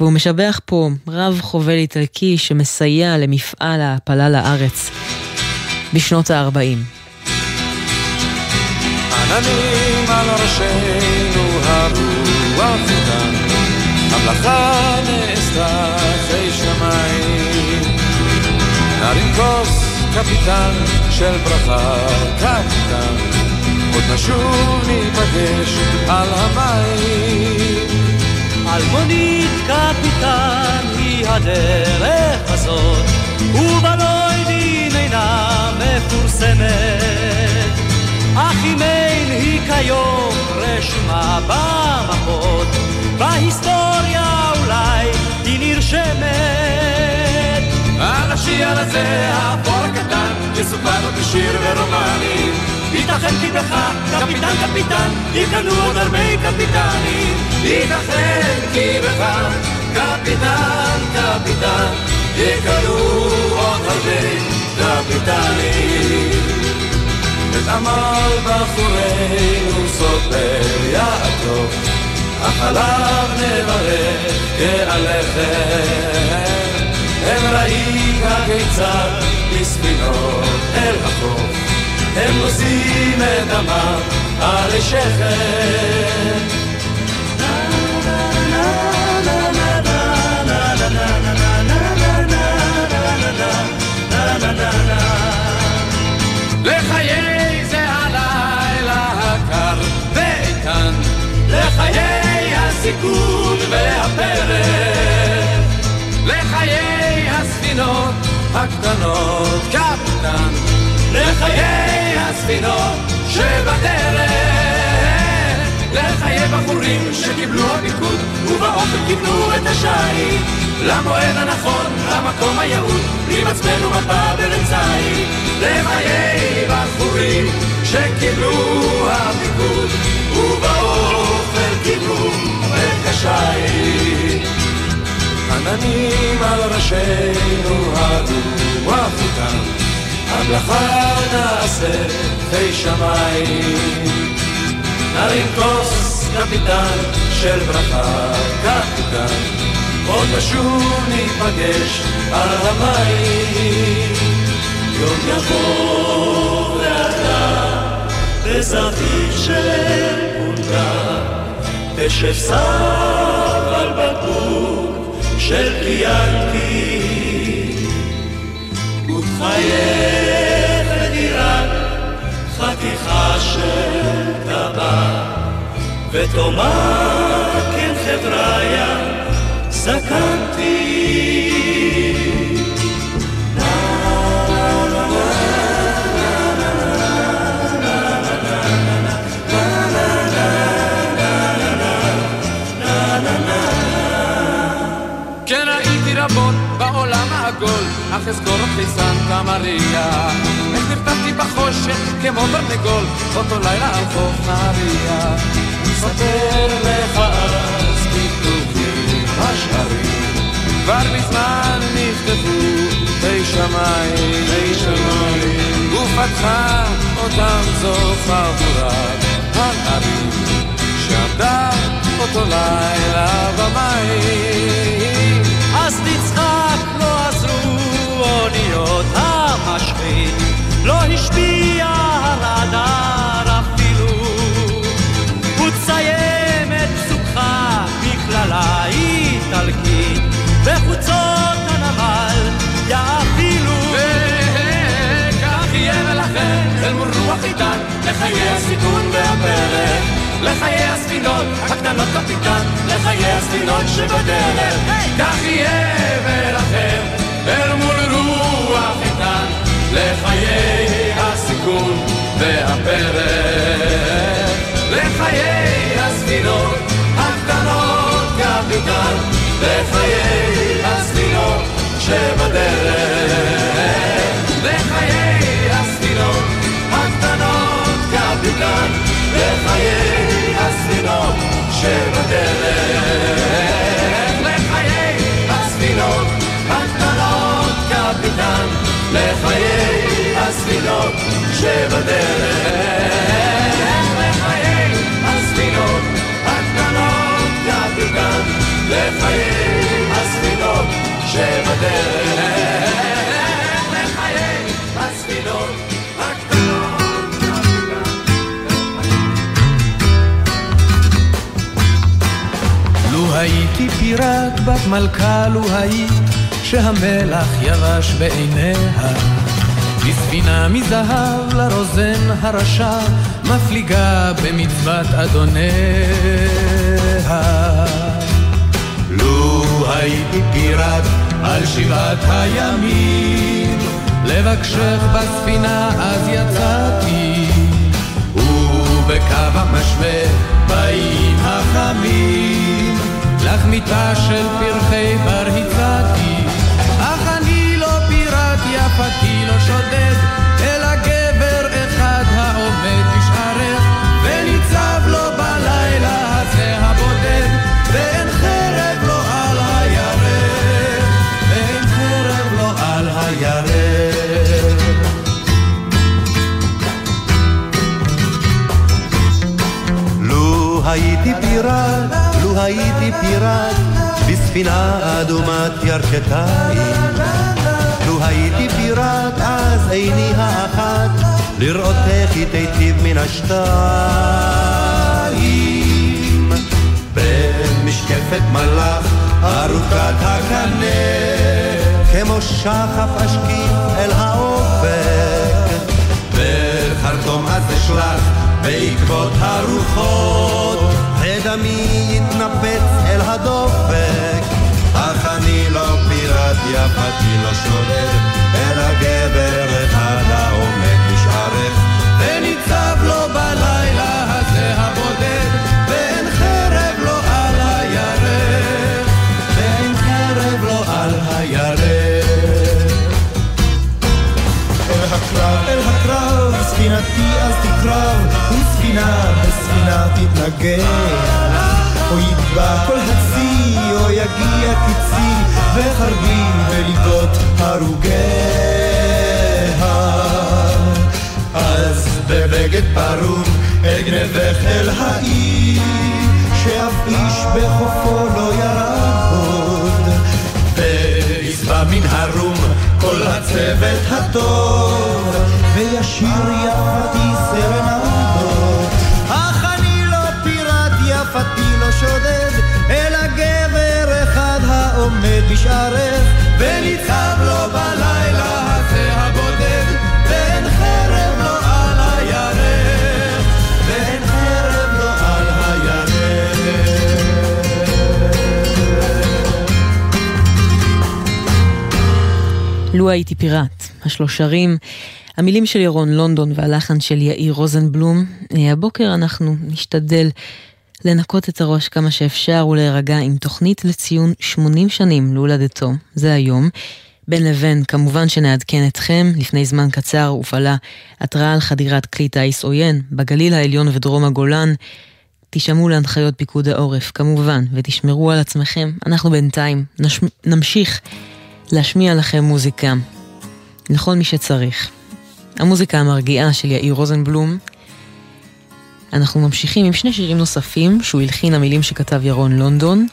והוא משבח פה רב חובל איטלקי שמסייע למפעל ההעפלה לארץ בשנות ה-40. עננים על ראשינו הרוח איתן, המלאכה נעשתה אחרי שמיים. נרים כוס קפיטן של ברכה, קפיטן, עוד נשוב ניפגש על המים. אלמונית קפיטן היא הדרך הזאת, ובלוידים אינה מפורסמת. אך אם אין היא כיום רשומה במפות, על הזה האפור הקטן יסופר עוד בשיר ורומנים ייתכן כי בך קפיטן קפיטן יקנו עוד הרבה קפיטנים. ייתכן כי בך קפיטן קפיטן יקנו עוד הרבה קפיטנים. את עמל בחורינו סופר יעקב החלב נברך כעליכם הם ראית הכיצד בספינות אל החוף. הם נושאים את דמם עלי שכם לחיי הסיכון והפרק. לחיי הספינות הקטנות קפטן לחיי הספינות שבדרך לחיי בחורים שקיבלו הפיקוד ובאופן קיבלו את השיט למועד הנכון, למקום היעוד עם עצמנו מפה בלצאי לחיי בחורים שקיבלו הפיקוד ובאופן קיבלו את השיט עננים על ראשינו הרוח איתם, המלאכה נעשה חי שמיים. נרים כוס קפיטן של ברכה, קפיטן, עוד נשוב ניפגש על המים. יום יבוא ואתה בזווית של פונדה, תשב סב על בקבוק של קיאנקי ותחייך לדירת חתיכה של טבק ותאמר כן חבריה זקנתי אך אזכור אותי סנטה מריה. איך נרתמתי בחושך כמו ברנגול, אותו לילה על חוף נהריה. ספר לך אז כתובים השערים, כבר מזמן נכתבו בי שמיים, בי שמיים, ופתחה אותם זו חבורת הנערים, שעמדה אותו לילה במים. אז תצחק, אוניות המשחית, לא השפיע הרדאר אפילו. ותסיים את פסוקך בכללה איטלקית, בחוצות הנמל יאפילו. וכך יהיה ולכן, אל מול רוח איתן, לחיי הסיכון והפרק. לחיי הספינות הקטנות קפיטן, לחיי הספינות שבדרך. כך יהיה ולכם, אל מול רוח שבדרך. בת מלכה, לו היית שהמלח יבש בעיניה. בספינה מזהב לרוזן הרשע, מפליגה במצוות אדוניה. לו הייתי פיראט על שבעת הימים, לבקשך בספינה אז יצאתי, ובקו המשווה באים החמים, לך מיטה של פרחי בר הצעתי, יפתי לא שודד, אלא גבר אחד העומד בשערך, וניצב לו בלילה הזה הבודד, ואין חרב לו על הירך, ואין חרב לו על הירך. לו הייתי פיראט, לו הייתי פיראט, בספינה אדומת ירכתיים. הייתי פיראט, אז עיני האחת, לראות איך היא תיטיב מן השתיים. במשקפת מלאך, ארוכת הקנה, כמו שחף אשקיף אל האופק. בחרטום אז אשלח בעקבות הרוחות, ודמי יתנפץ אל הדופק. יפתי לא שודד, אלא גבר אחד העומד בשערך, וניצב לו בלילה הזה הבודד, ואין חרב לו על הירך, ואין חרב לו על הירך. אל הקרב, אל הקרב, ספינתי אז תקרב, וספינה בספינה תתנגח. או יטבע כל הצי, או יגיע קצי, וחרבי בליבות הרוגיה. אז בבגד פרום אגנבך אל העיר, שאף איש בחופו לא ירד. וישבע מן הרום כל הצוות הטוב, וישיר יפתי סרנדות. אך אני לא פיראט יפתי לא שודד, לו הייתי פיראט, השלושרים, המילים של ירון לונדון והלחן של יאיר רוזנבלום. אה, הבוקר אנחנו נשתדל לנקות את הראש כמה שאפשר ולהירגע עם תוכנית לציון 80 שנים להולדתו, זה היום. בין לבין, כמובן שנעדכן אתכם, לפני זמן קצר הופעלה התראה על חדירת כלי טיס עוין בגליל העליון ודרום הגולן. תשמעו להנחיות פיקוד העורף, כמובן, ותשמרו על עצמכם. אנחנו בינתיים נש... נמשיך להשמיע לכם מוזיקה לכל מי שצריך. המוזיקה המרגיעה של יאיר רוזנבלום. אנחנו ממשיכים עם שני שירים נוספים שהוא הלחין המילים שכתב ירון לונדון.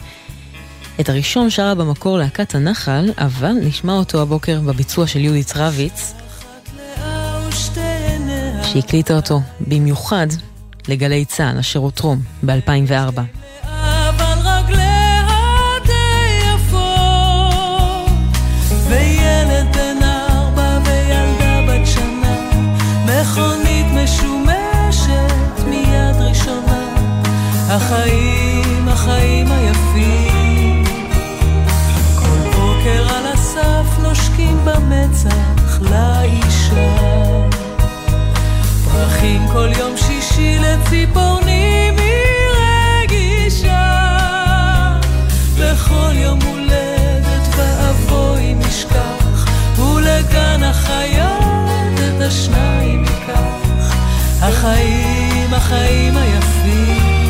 את הראשון שרה במקור להקת הנחל, אבל נשמע אותו הבוקר בביצוע של יהודית רביץ, שהקליטה אותו במיוחד לגלי צה"ל, אשר הותרום ב-2004. החיים, החיים היפים, כל בוקר על הסף נושקים במצח לאישה. פרחים כל יום שישי לציפורנים היא רגישה בכל יום הולדת ואבוי נשכח ולגן החיות את השניים ייקח. החיים, החיים היפים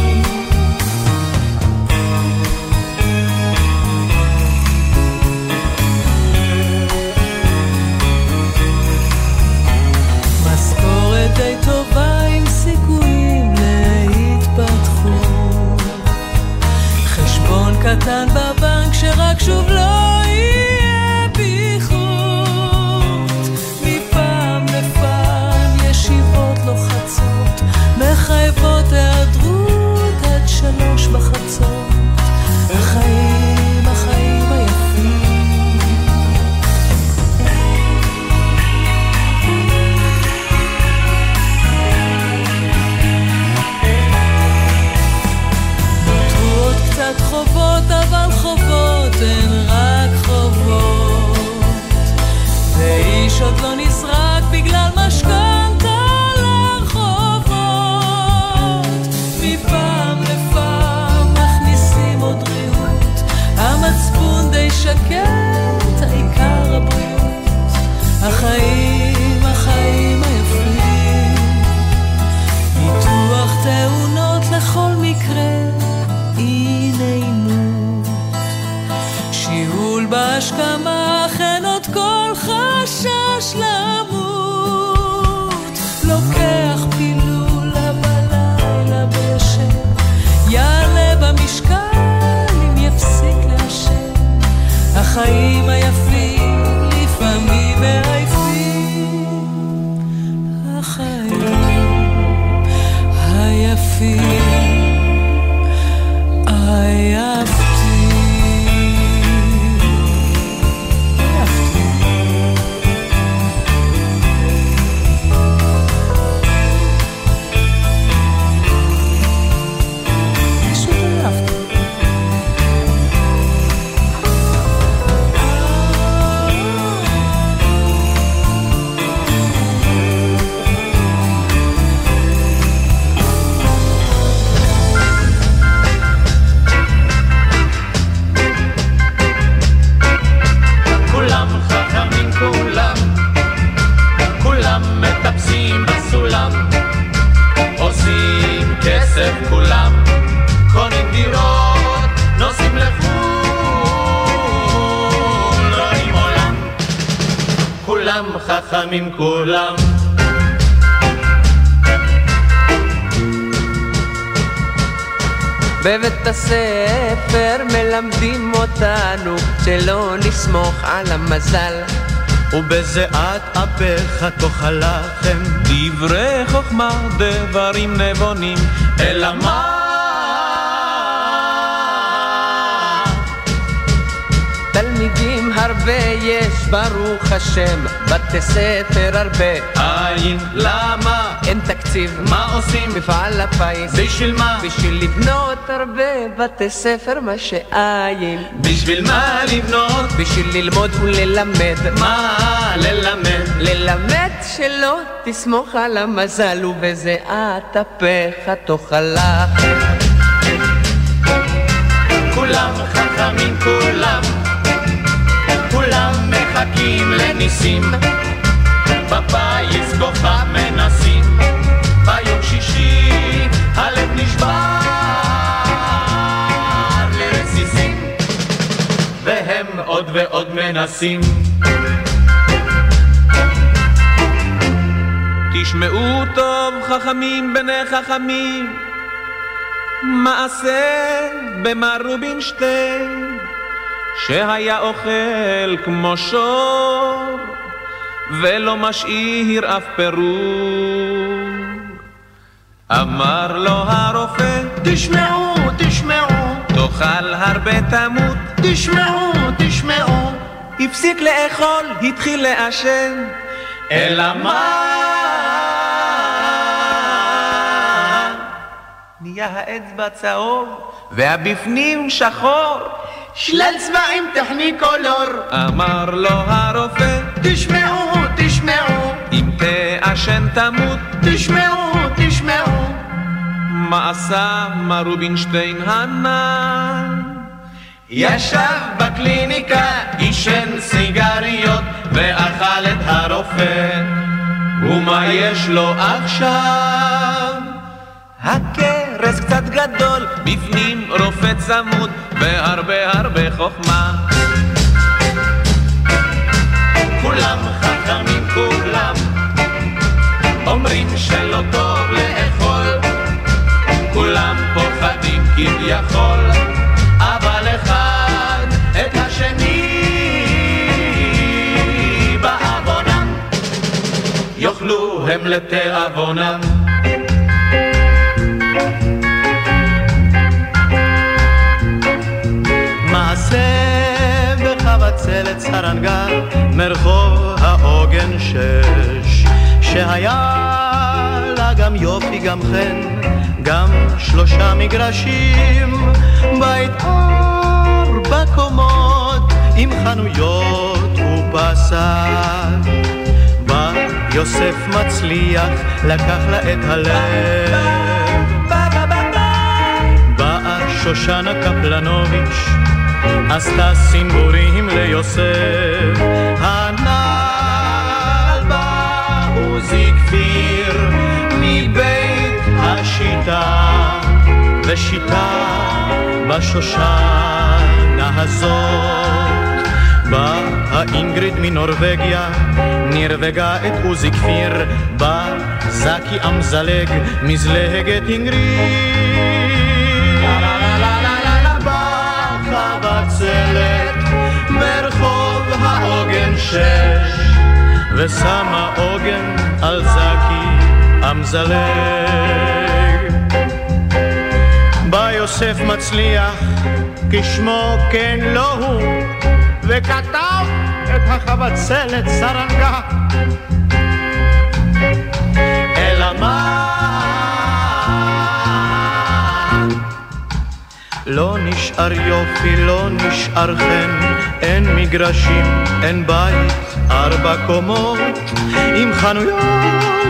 קטן בבנק שרק שוב לא שקט, העיקר הבריאות, החיים, החיים היפים. ניתוח תאונות לכל מקרה, אי נעימות, שיעול בהשכמה הספר מלמדים אותנו שלא נסמוך על המזל ובזיעת אפיך תאכל לחם דברי חוכמה, דברים נבונים אלא מה? הרבה יש, ברוך השם, בתי ספר הרבה. אין, למה? אין תקציב. מה עושים? מפעל הפיס. בשביל מה? בשביל לבנות הרבה בתי ספר, מה שאין. בשביל מה לבנות? בשביל ללמוד וללמד. מה ללמד? ללמד שלא תסמוך על המזל, ובזיעת אפיך תאכל לחם. כולם חכמים כולם מחכים לניסים. בפיס כוכב מנסים. ביום שישי הלב נשבר לרסיסים. והם עוד ועוד מנסים. תשמעו טוב חכמים בני חכמים. מעשה במר רובינשטיין שהיה אוכל כמו שור ולא משאיר אף פירור. אמר לו הרופא, תשמעו, תשמעו, תאכל הרבה תמות, תשמעו, תשמעו, הפסיק לאכול, התחיל לעשן, אלא מה? נהיה האצבע צהוב והבפנים שחור שלל צבעים טכניקולור אמר לו הרופא תשמעו, תשמעו אם תעשן תמות תשמעו, תשמעו מה עשה מר רובינשטיין הנ"ל? ישב בקליניקה, עישן סיגריות ואכל את הרופא ומה יש לו עכשיו? הכרס קצת גדול, בפנים רופא צמוד, והרבה הרבה חוכמה. כולם חכמים כולם, אומרים שלא טוב לאכול, כולם פוחדים כביכול, אבל אחד את השני בעוונם, יאכלו הם לתיאבונם. בחבצלת סרנגה מרחוב העוגן שש. שהיה לה גם יופי גם חן גם שלושה מגרשים. בית ארבע קומות עם חנויות ובשר בא יוסף מצליח לקח לה את הלב. באה שושנה קפלנוביץ' עשתה סימבורים ליוסף. הנעל בעוזי כפיר מבית השיטה, ושיטה בשושנה הזאת. באה אינגריד מנורבגיה, נרווגה את עוזי כפיר, בא זקי אמזלג, מזלגת אינגריד. שש ושמה עוגן על זקי אמזלג בא יוסף מצליח כשמו כן לא הוא וכתב את החבצלת סרנגה לא נשאר יופי, לא נשאר חן, אין מגרשים, אין בית, ארבע קומות, עם חנויות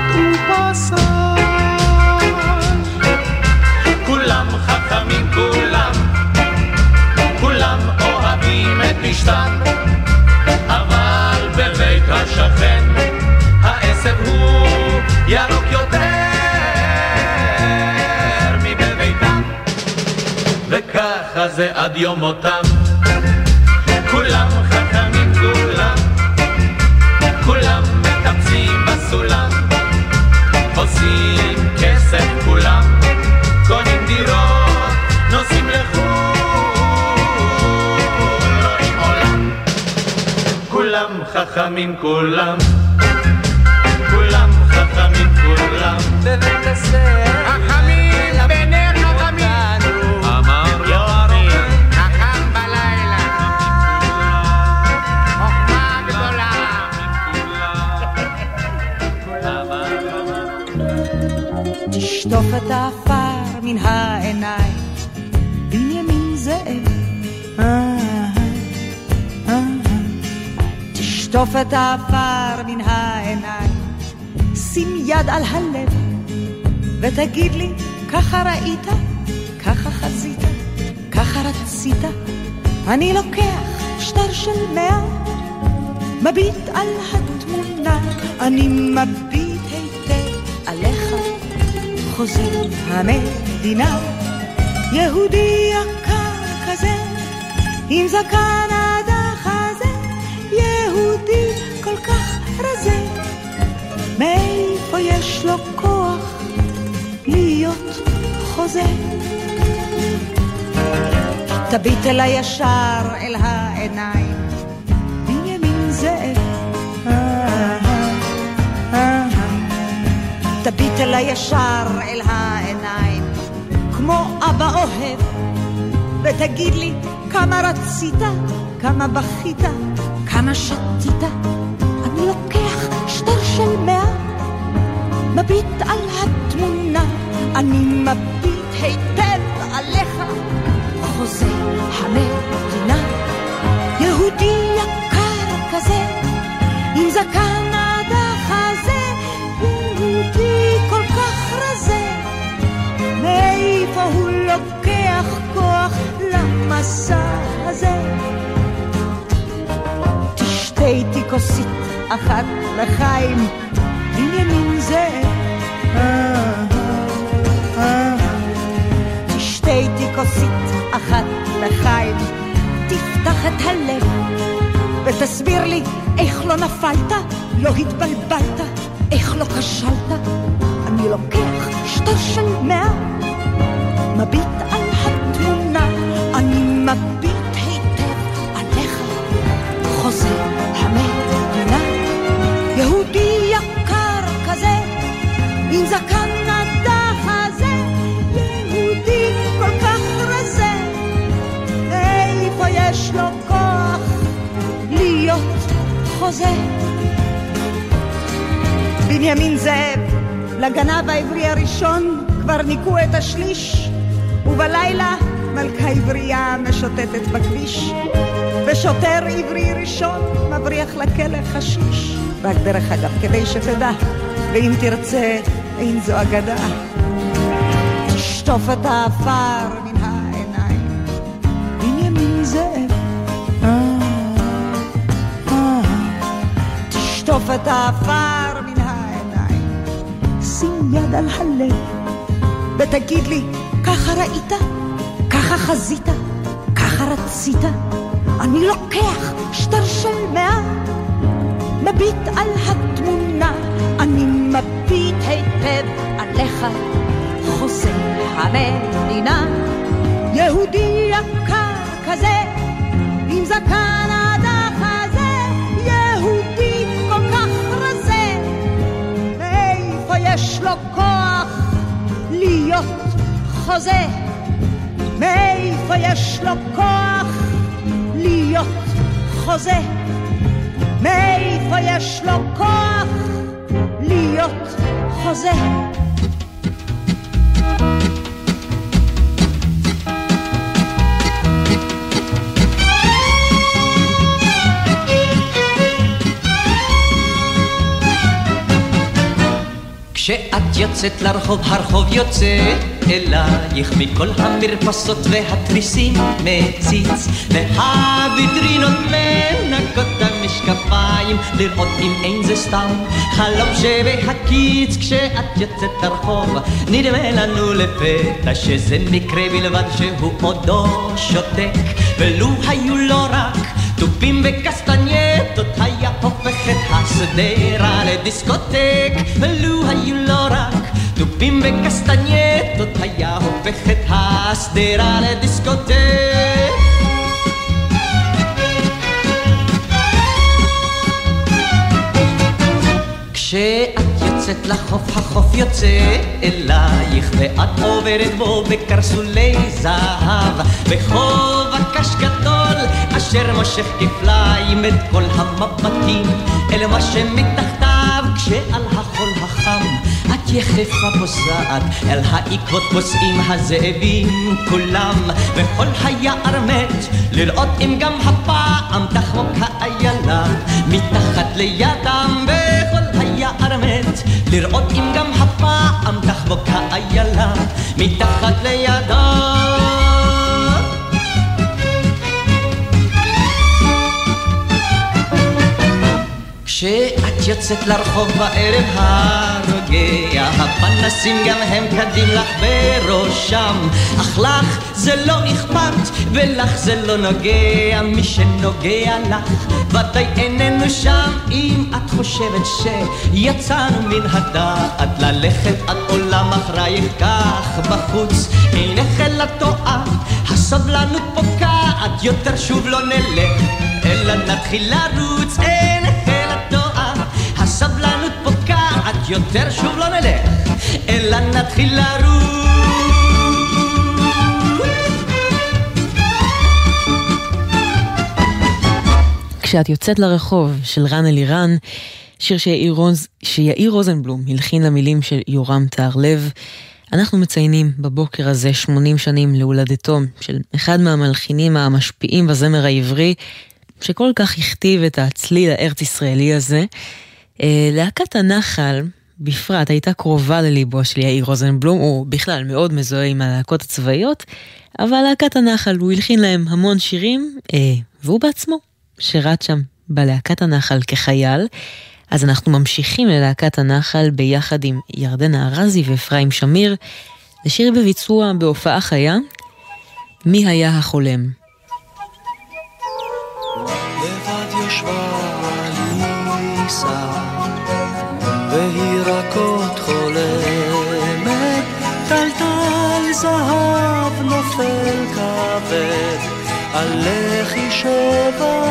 ופסה. כולם חכמים, כולם, כולם אוהבים את אשתם, אבל בבית השכן כזה עד יום מותם. כולם חכמים כולם, כולם מטפסים בסולם, עושים כסף כולם, קונים דירות, נוסעים לחו"ל, רואים עולם. כולם חכמים כולם, כולם חכמים כולם, בבית הסר תשטוף את העפר מן העיניים, שים יד על הלב, ותגיד לי, ככה ראית, ככה חזית, ככה רצית. אני לוקח שטר של מאה, מביט על התמונה, אני מביט היטב עליך. חוזר המדינה, יהודי יקר כזה, עם זקן מאיפה יש לו כוח להיות חוזה? תביט אל הישר אל העיניים, בנימין זאב. תביט אל הישר אל העיניים, כמו אבא אוהב, ותגיד לי כמה רצית, כמה בכית, כמה שתית. מביט על התמונה, אני מביט היטב עליך, חוזה המדינה, יהודי יקר כזה, עם זקן עד החזה, יהודי כל כך רזה, מאיפה הוא לוקח כוח למסע הזה? תשתה איתי כוסית אחת לחיים, בנימין זאב. תשתה איתי כוסית אחת לחיים, תפתח את הלב ותסביר לי איך לא נפלת, לא התבלבלת, איך לא כשלת. אני לוקח שטר של מאה, מביט על חוזה? בנימין זאב, לגנב העברי הראשון כבר ניקו את השליש, ובלילה מלכה עברייה משוטטת בכביש, ושוטר עברי ראשון מבריח לכלא חשיש. רק דרך אגב, כדי שתדע, ואם תרצה, אין זו אגדה. תשטוף את העפר תשטוף את העפר מן העיניים, שים יד על הלב, ותגיד לי, ככה ראית? ככה חזית? ככה רצית? אני לוקח שטר של מאה, מביט על התמונה, אני מביט היטב עליך, חוזר המדינה, יהודי יקר כזה, עם זקן יש לו כוח להיות חוזה? מאיפה יש לו כוח להיות חוזה? מאיפה יש לו כוח להיות חוזה? כשאת יוצאת לרחוב, הרחוב יוצא אלייך. מכל המרפסות והתריסים מציץ והוויטרינות מנקות המשקפיים לראות אם אין זה סתם חלום שבהקיץ. כשאת יוצאת לרחוב נדמה לנו לפתע שזה מקרה בלבד שהוא עודו שותק ולו היו לו רק תופים היה השדרה לדיסקוטק ולו היו לו רק תופים וקסטנייטות היה הופך את השדרה לדיסקוטק כשאת יוצאת לחוף, החוף יוצא אלייך, ואת עוברת בו בקרסולי זהב, בחוב הקש גדול, אשר מושך כפליים את כל המבטים, אל מה שמתחתיו, כשעל החול החם, את יחפה פוסעת, אל העקבות פוסעים הזאבים כולם, וכל היער מת, לראות אם גם הפעם תחמוק האיילה, מתחת לידם בכל היער מת, לראות אם גם הפעם תחמוק האיילה, מתחת לידם. יוצאת לרחוב בערב הרוגע, הפנסים גם הם קדים לך בראשם, אך לך זה לא אכפת ולך זה לא נוגע, מי שנוגע לך ודאי איננו שם, אם את חושבת שיצאנו מן הדעת ללכת עד עולם אחרייך כך בחוץ, אינך אלא טועה, הסבלנות פוקעת, יותר שוב לא נלך, אלא נתחיל לרוץ, יותר שוב לא נלך, אלא נתחיל לרוץ. כשאת יוצאת לרחוב של רן אלירן, שיר שיאיר, רוז, שיאיר רוזנבלום הלחין למילים של יורם טהרלב. אנחנו מציינים בבוקר הזה 80 שנים להולדתו של אחד מהמלחינים המשפיעים בזמר העברי, שכל כך הכתיב את הצליל הארץ-ישראלי הזה. אה, להקת הנחל, בפרט, הייתה קרובה לליבו של יאיר רוזנבלום, הוא בכלל מאוד מזוהה עם הלהקות הצבאיות, אבל להקת הנחל, הוא הלחין להם המון שירים, אה, והוא בעצמו שירת שם בלהקת הנחל כחייל. אז אנחנו ממשיכים ללהקת הנחל ביחד עם ירדנה ארזי ואפרים שמיר, לשיר בביצוע בהופעה חיה, מי היה החולם. shoulder.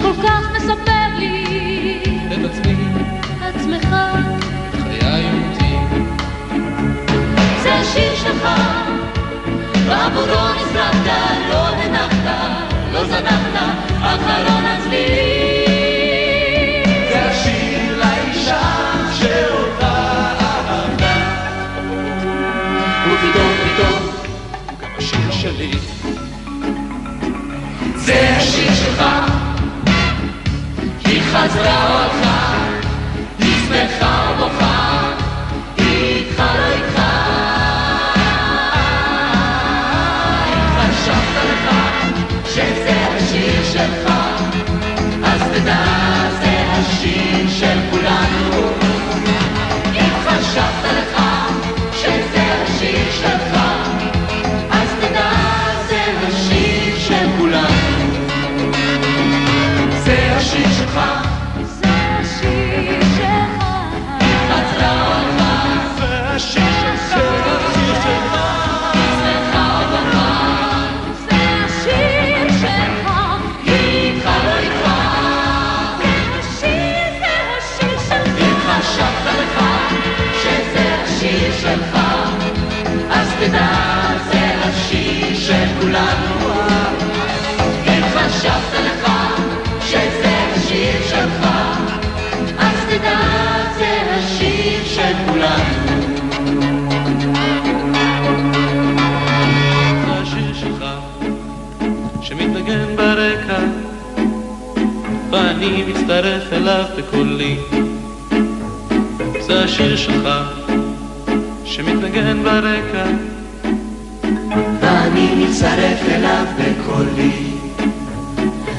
שכל כך מספר לי את עצמי, עצמך. חיי אותי. זה השיר שלך, בעבורו נזרקת, לא הנחת, לא זנחת, אחרון הצלילים. זה השיר לאישה שאותה אהבת. ופתאום פתאום הוא גם השיר שלי. זה השיר שלך, חזרה או הלכה, היא שמחה או בוכה, היא איתך לא איתך. חשבת לך שזה השיר שלך, אז תדע של כולנו. זה השיר שלך שמתנגן ברקע ואני מצטרף אליו בקולי זה השיר שלך שמתנגן ברקע ואני מצטרף אליו בקולי.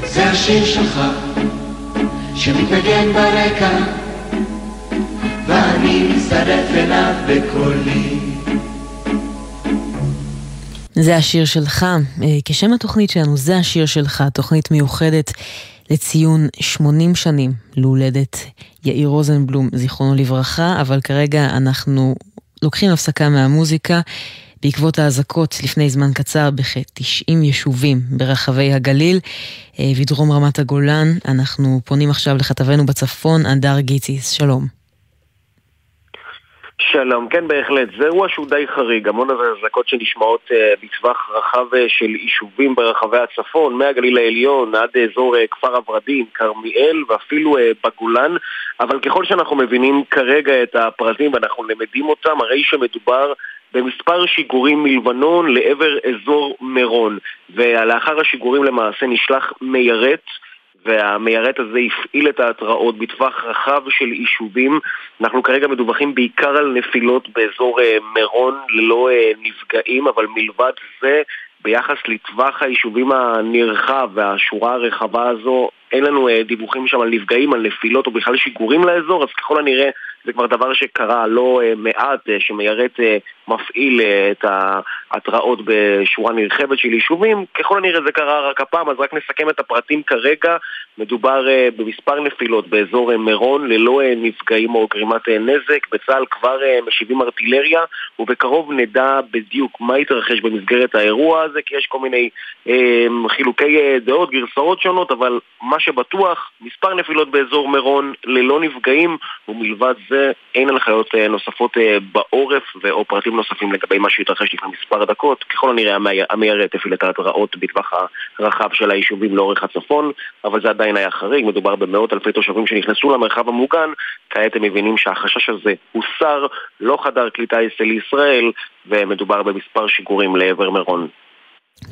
זה השיר שלך שמתנגן ברקע, מצטרף אליו בקולי. זה השיר שלך, אה, כשם התוכנית שלנו, זה השיר שלך, תוכנית מיוחדת לציון 80 שנים להולדת יאיר רוזנבלום, זיכרונו לברכה, אבל כרגע אנחנו לוקחים הפסקה מהמוזיקה בעקבות האזעקות לפני זמן קצר בכ-90 יישובים ברחבי הגליל אה, ודרום רמת הגולן. אנחנו פונים עכשיו לכתבנו בצפון, אדר גיציס, שלום. שלום, כן בהחלט, זה אירוע שהוא די חריג, המון אזעקות שנשמעות uh, בטווח רחב uh, של יישובים ברחבי הצפון, מהגליל העליון עד אזור uh, כפר הורדים, כרמיאל ואפילו בגולן, אבל ככל שאנחנו מבינים כרגע את הפרטים ואנחנו למדים אותם, הרי שמדובר במספר שיגורים מלבנון לעבר אזור מירון, ולאחר השיגורים למעשה נשלח מיירט והמיירט הזה הפעיל את ההתראות בטווח רחב של יישובים. אנחנו כרגע מדווחים בעיקר על נפילות באזור אה, מירון ללא אה, נפגעים, אבל מלבד זה, ביחס לטווח היישובים הנרחב והשורה הרחבה הזו, אין לנו אה, דיווחים שם על נפגעים, על נפילות או בכלל שיגורים לאזור, אז ככל הנראה זה כבר דבר שקרה לא אה, מעט, אה, שמיירט אה, מפעיל את ההתראות בשורה נרחבת של יישובים. ככל הנראה זה קרה רק הפעם, אז רק נסכם את הפרטים כרגע. מדובר במספר נפילות באזור מירון ללא נפגעים או גרימת נזק. בצה"ל כבר משיבים ארטילריה, ובקרוב נדע בדיוק מה יתרחש במסגרת האירוע הזה, כי יש כל מיני חילוקי דעות, גרסאות שונות, אבל מה שבטוח, מספר נפילות באזור מירון ללא נפגעים, ומלבד זה אין הנחיות נוספות בעורף או פרטים נוספים לגבי מה שהתרחש לפני מספר דקות. ככל הנראה המיירט הפעיל את ההתראות בטווח הרחב של היישובים לאורך הצפון, אבל זה עדיין היה חריג, מדובר במאות אלפי תושבים שנכנסו למרחב המוגן, כעת הם מבינים שהחשש הזה הוסר, לא חדר כלי טיס אל ישראל, ומדובר במספר שיגורים לעבר מירון.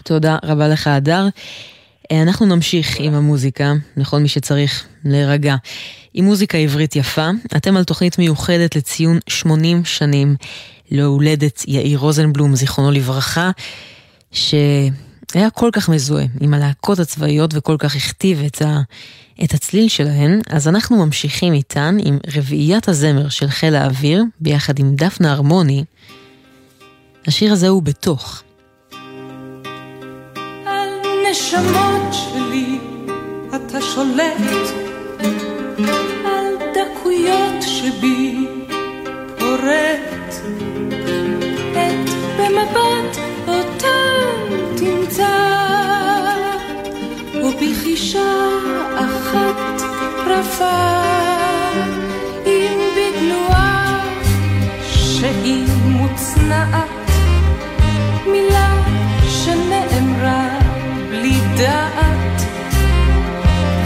תודה רבה לך, הדר. אנחנו נמשיך עם המוזיקה, לכל מי שצריך להירגע. עם מוזיקה עברית יפה, אתם על תוכנית מיוחדת לציון 80 שנים להולדת יאיר רוזנבלום, זיכרונו לברכה, שהיה כל כך מזוהה עם הלהקות הצבאיות וכל כך הכתיב את, ה, את הצליל שלהן, אז אנחנו ממשיכים איתן עם רביעיית הזמר של חיל האוויר, ביחד עם דפנה הרמוני. השיר הזה הוא בתוך. נשמות שלי אתה שולט על דקויות שבי פורט. את במבט אותם תמצא ובחישה אחת רפה. אם בתנועה שהיא מוצנעת בלי דעת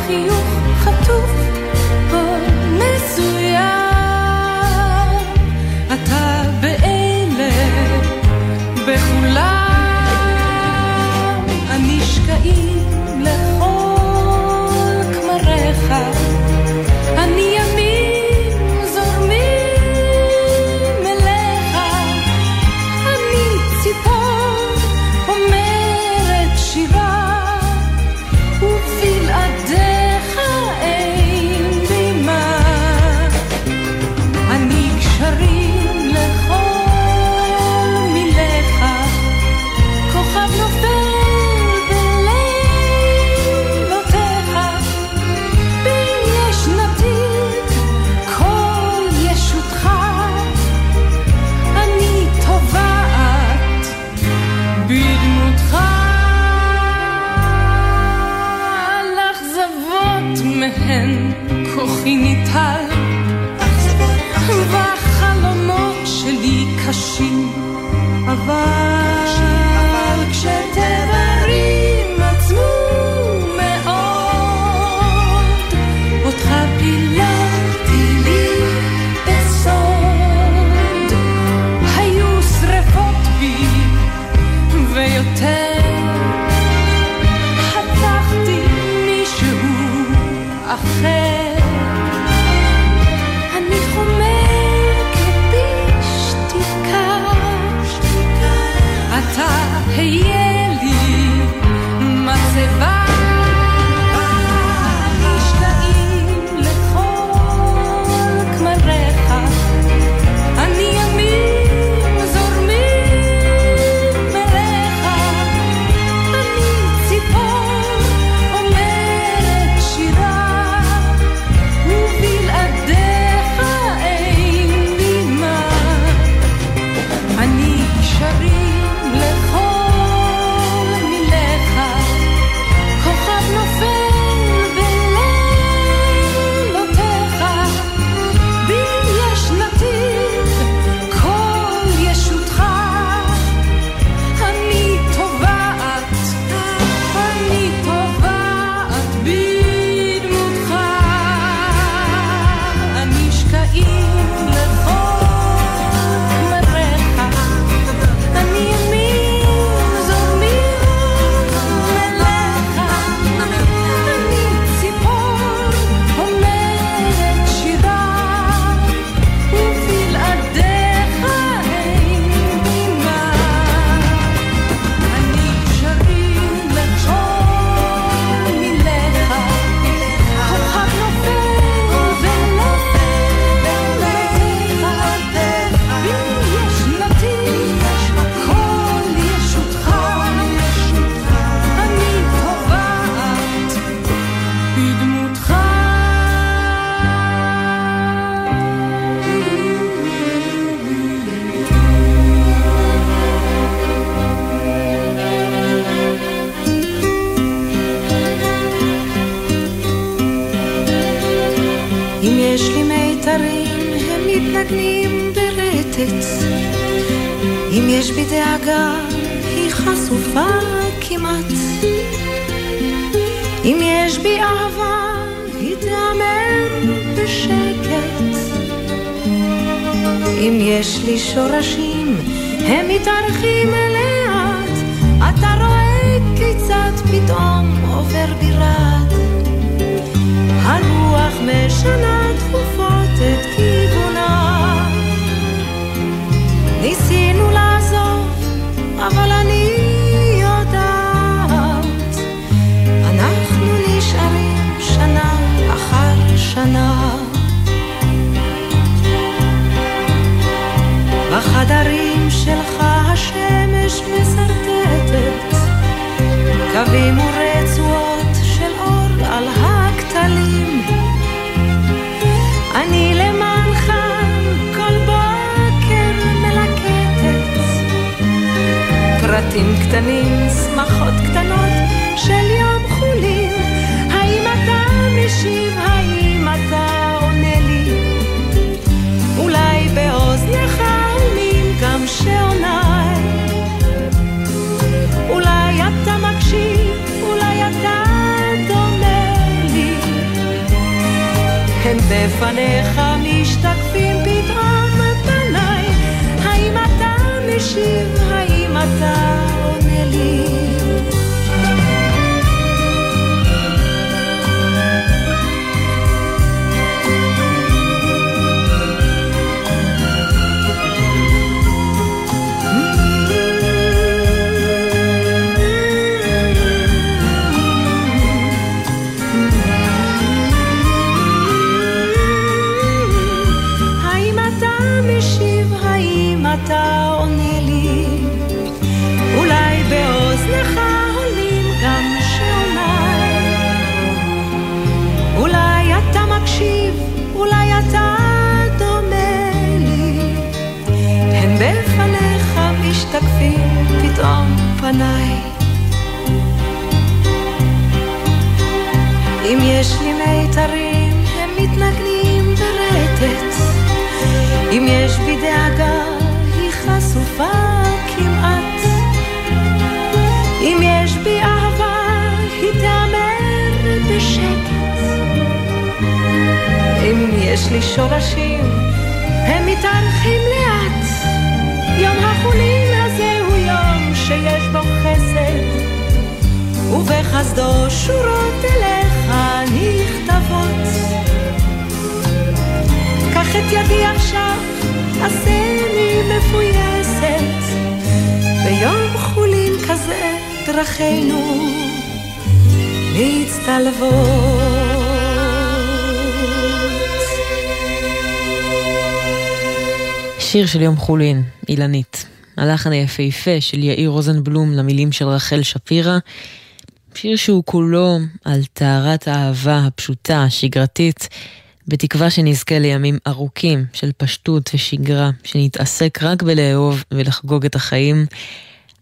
חיוך יש לי מיתרים, הם מתנגנים ברטט. אם יש בי דאגה, היא חשופה כמעט. אם יש בי אהבה, היא תיאמר בשקט. אם יש לי שורשים, הם מתארחים לאט. יום החולין הזה הוא יום שיש בו חסד, ובחסדו שורות אליך נכתבות. קח את ידי עכשיו, עשני מפויסת. ביום חולין כזה דרכינו מצטלבות. שיר של יום חולין, אילנית. הלחן היפהפה של יאיר רוזנבלום למילים של רחל שפירא. שיר שהוא כולו על טהרת האהבה הפשוטה, השגרתית, בתקווה שנזכה לימים ארוכים של פשטות ושגרה, שנתעסק רק בלאהוב ולחגוג את החיים.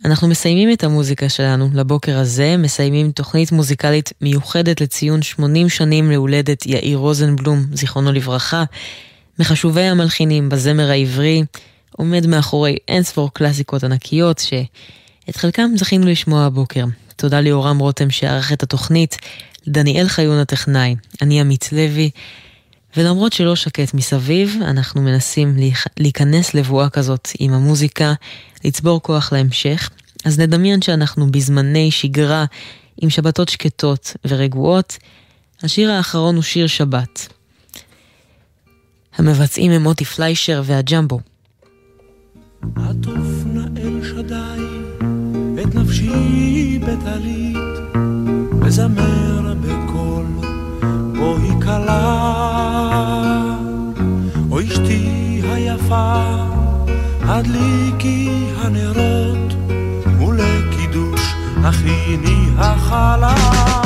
אנחנו מסיימים את המוזיקה שלנו לבוקר הזה, מסיימים תוכנית מוזיקלית מיוחדת לציון 80 שנים להולדת יאיר רוזנבלום, זיכרונו לברכה, מחשובי המלחינים בזמר העברי, עומד מאחורי אינספור קלאסיקות ענקיות, שאת חלקם זכינו לשמוע הבוקר. תודה ליאורם רותם שערך את התוכנית, לדניאל חיון הטכנאי, אני עמית לוי, ולמרות שלא שקט מסביב, אנחנו מנסים להיכנס לבועה כזאת עם המוזיקה, לצבור כוח להמשך. אז נדמיין שאנחנו בזמני שגרה עם שבתות שקטות ורגועות. השיר האחרון הוא שיר שבת. המבצעים הם מוטי פליישר והג'מבו. עטוף נא אל שדי את נפשי בטלית וזמר בקול בואי כלה. או אשתי היפה הדליקי הנרות ולקידוש הכיני החלה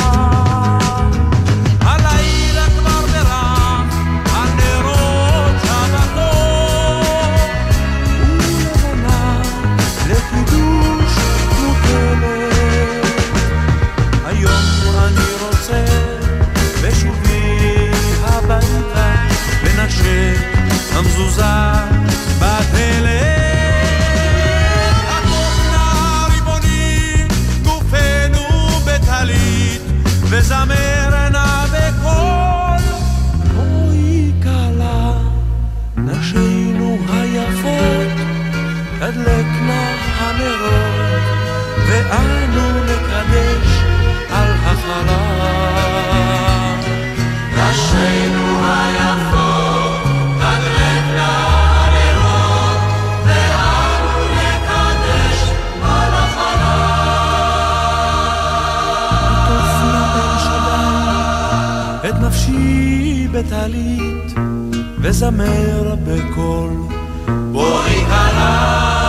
בשובי הביתה בטלית וזמר בקול. בואי הלאה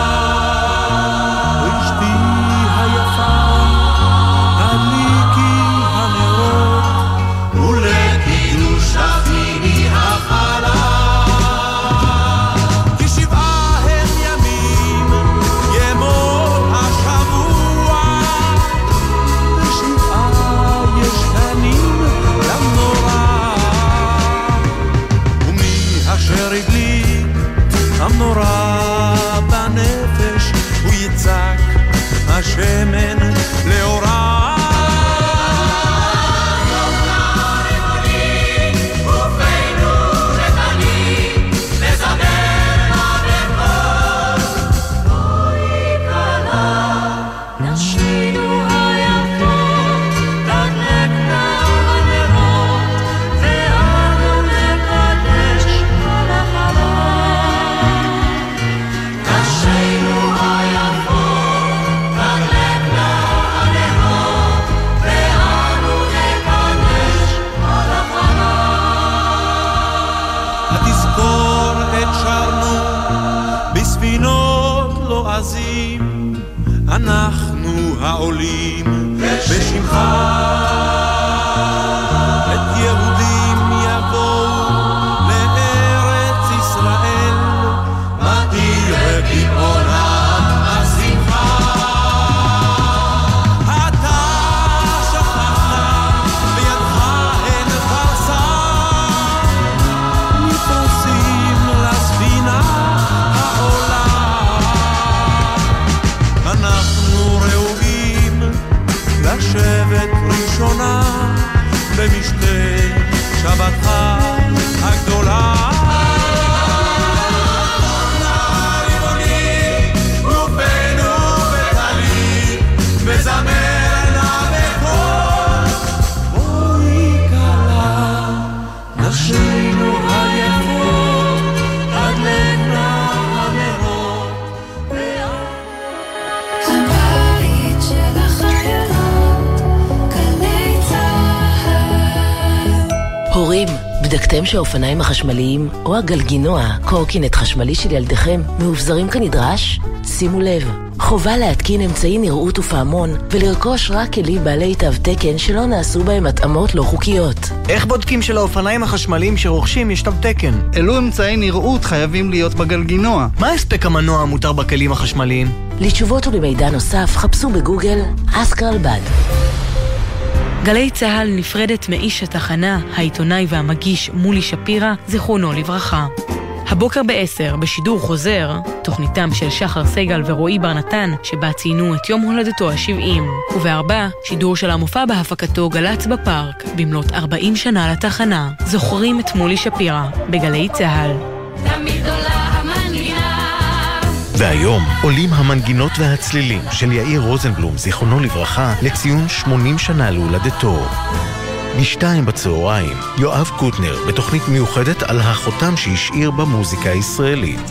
שהאופניים החשמליים או הגלגינוע, קורקינט חשמלי של ילדיכם, מאובזרים כנדרש? שימו לב, חובה להתקין אמצעי נראות ופעמון ולרכוש רק כלים בעלי תו תקן שלא נעשו בהם התאמות לא חוקיות. איך בודקים שלאופניים החשמליים שרוכשים יש תו תקן? אילו אמצעי נראות חייבים להיות בגלגינוע? מה הספק המנוע המותר בכלים החשמליים? לתשובות ולמידע נוסף חפשו בגוגל אסקרלבד. גלי צה"ל נפרדת מאיש התחנה, העיתונאי והמגיש מולי שפירא, זיכרונו לברכה. הבוקר ב-10, בשידור חוזר, תוכניתם של שחר סגל ורועי בר נתן, שבה ציינו את יום הולדתו ה-70. ובארבע, שידור של המופע בהפקתו גל"צ בפארק, במלאת 40 שנה לתחנה. זוכרים את מולי שפירא, בגלי צה"ל. והיום עולים המנגינות והצלילים של יאיר רוזנבלום, זיכרונו לברכה, לציון 80 שנה להולדתו. בשתיים בצהריים, יואב קוטנר, בתוכנית מיוחדת על החותם שהשאיר במוזיקה הישראלית.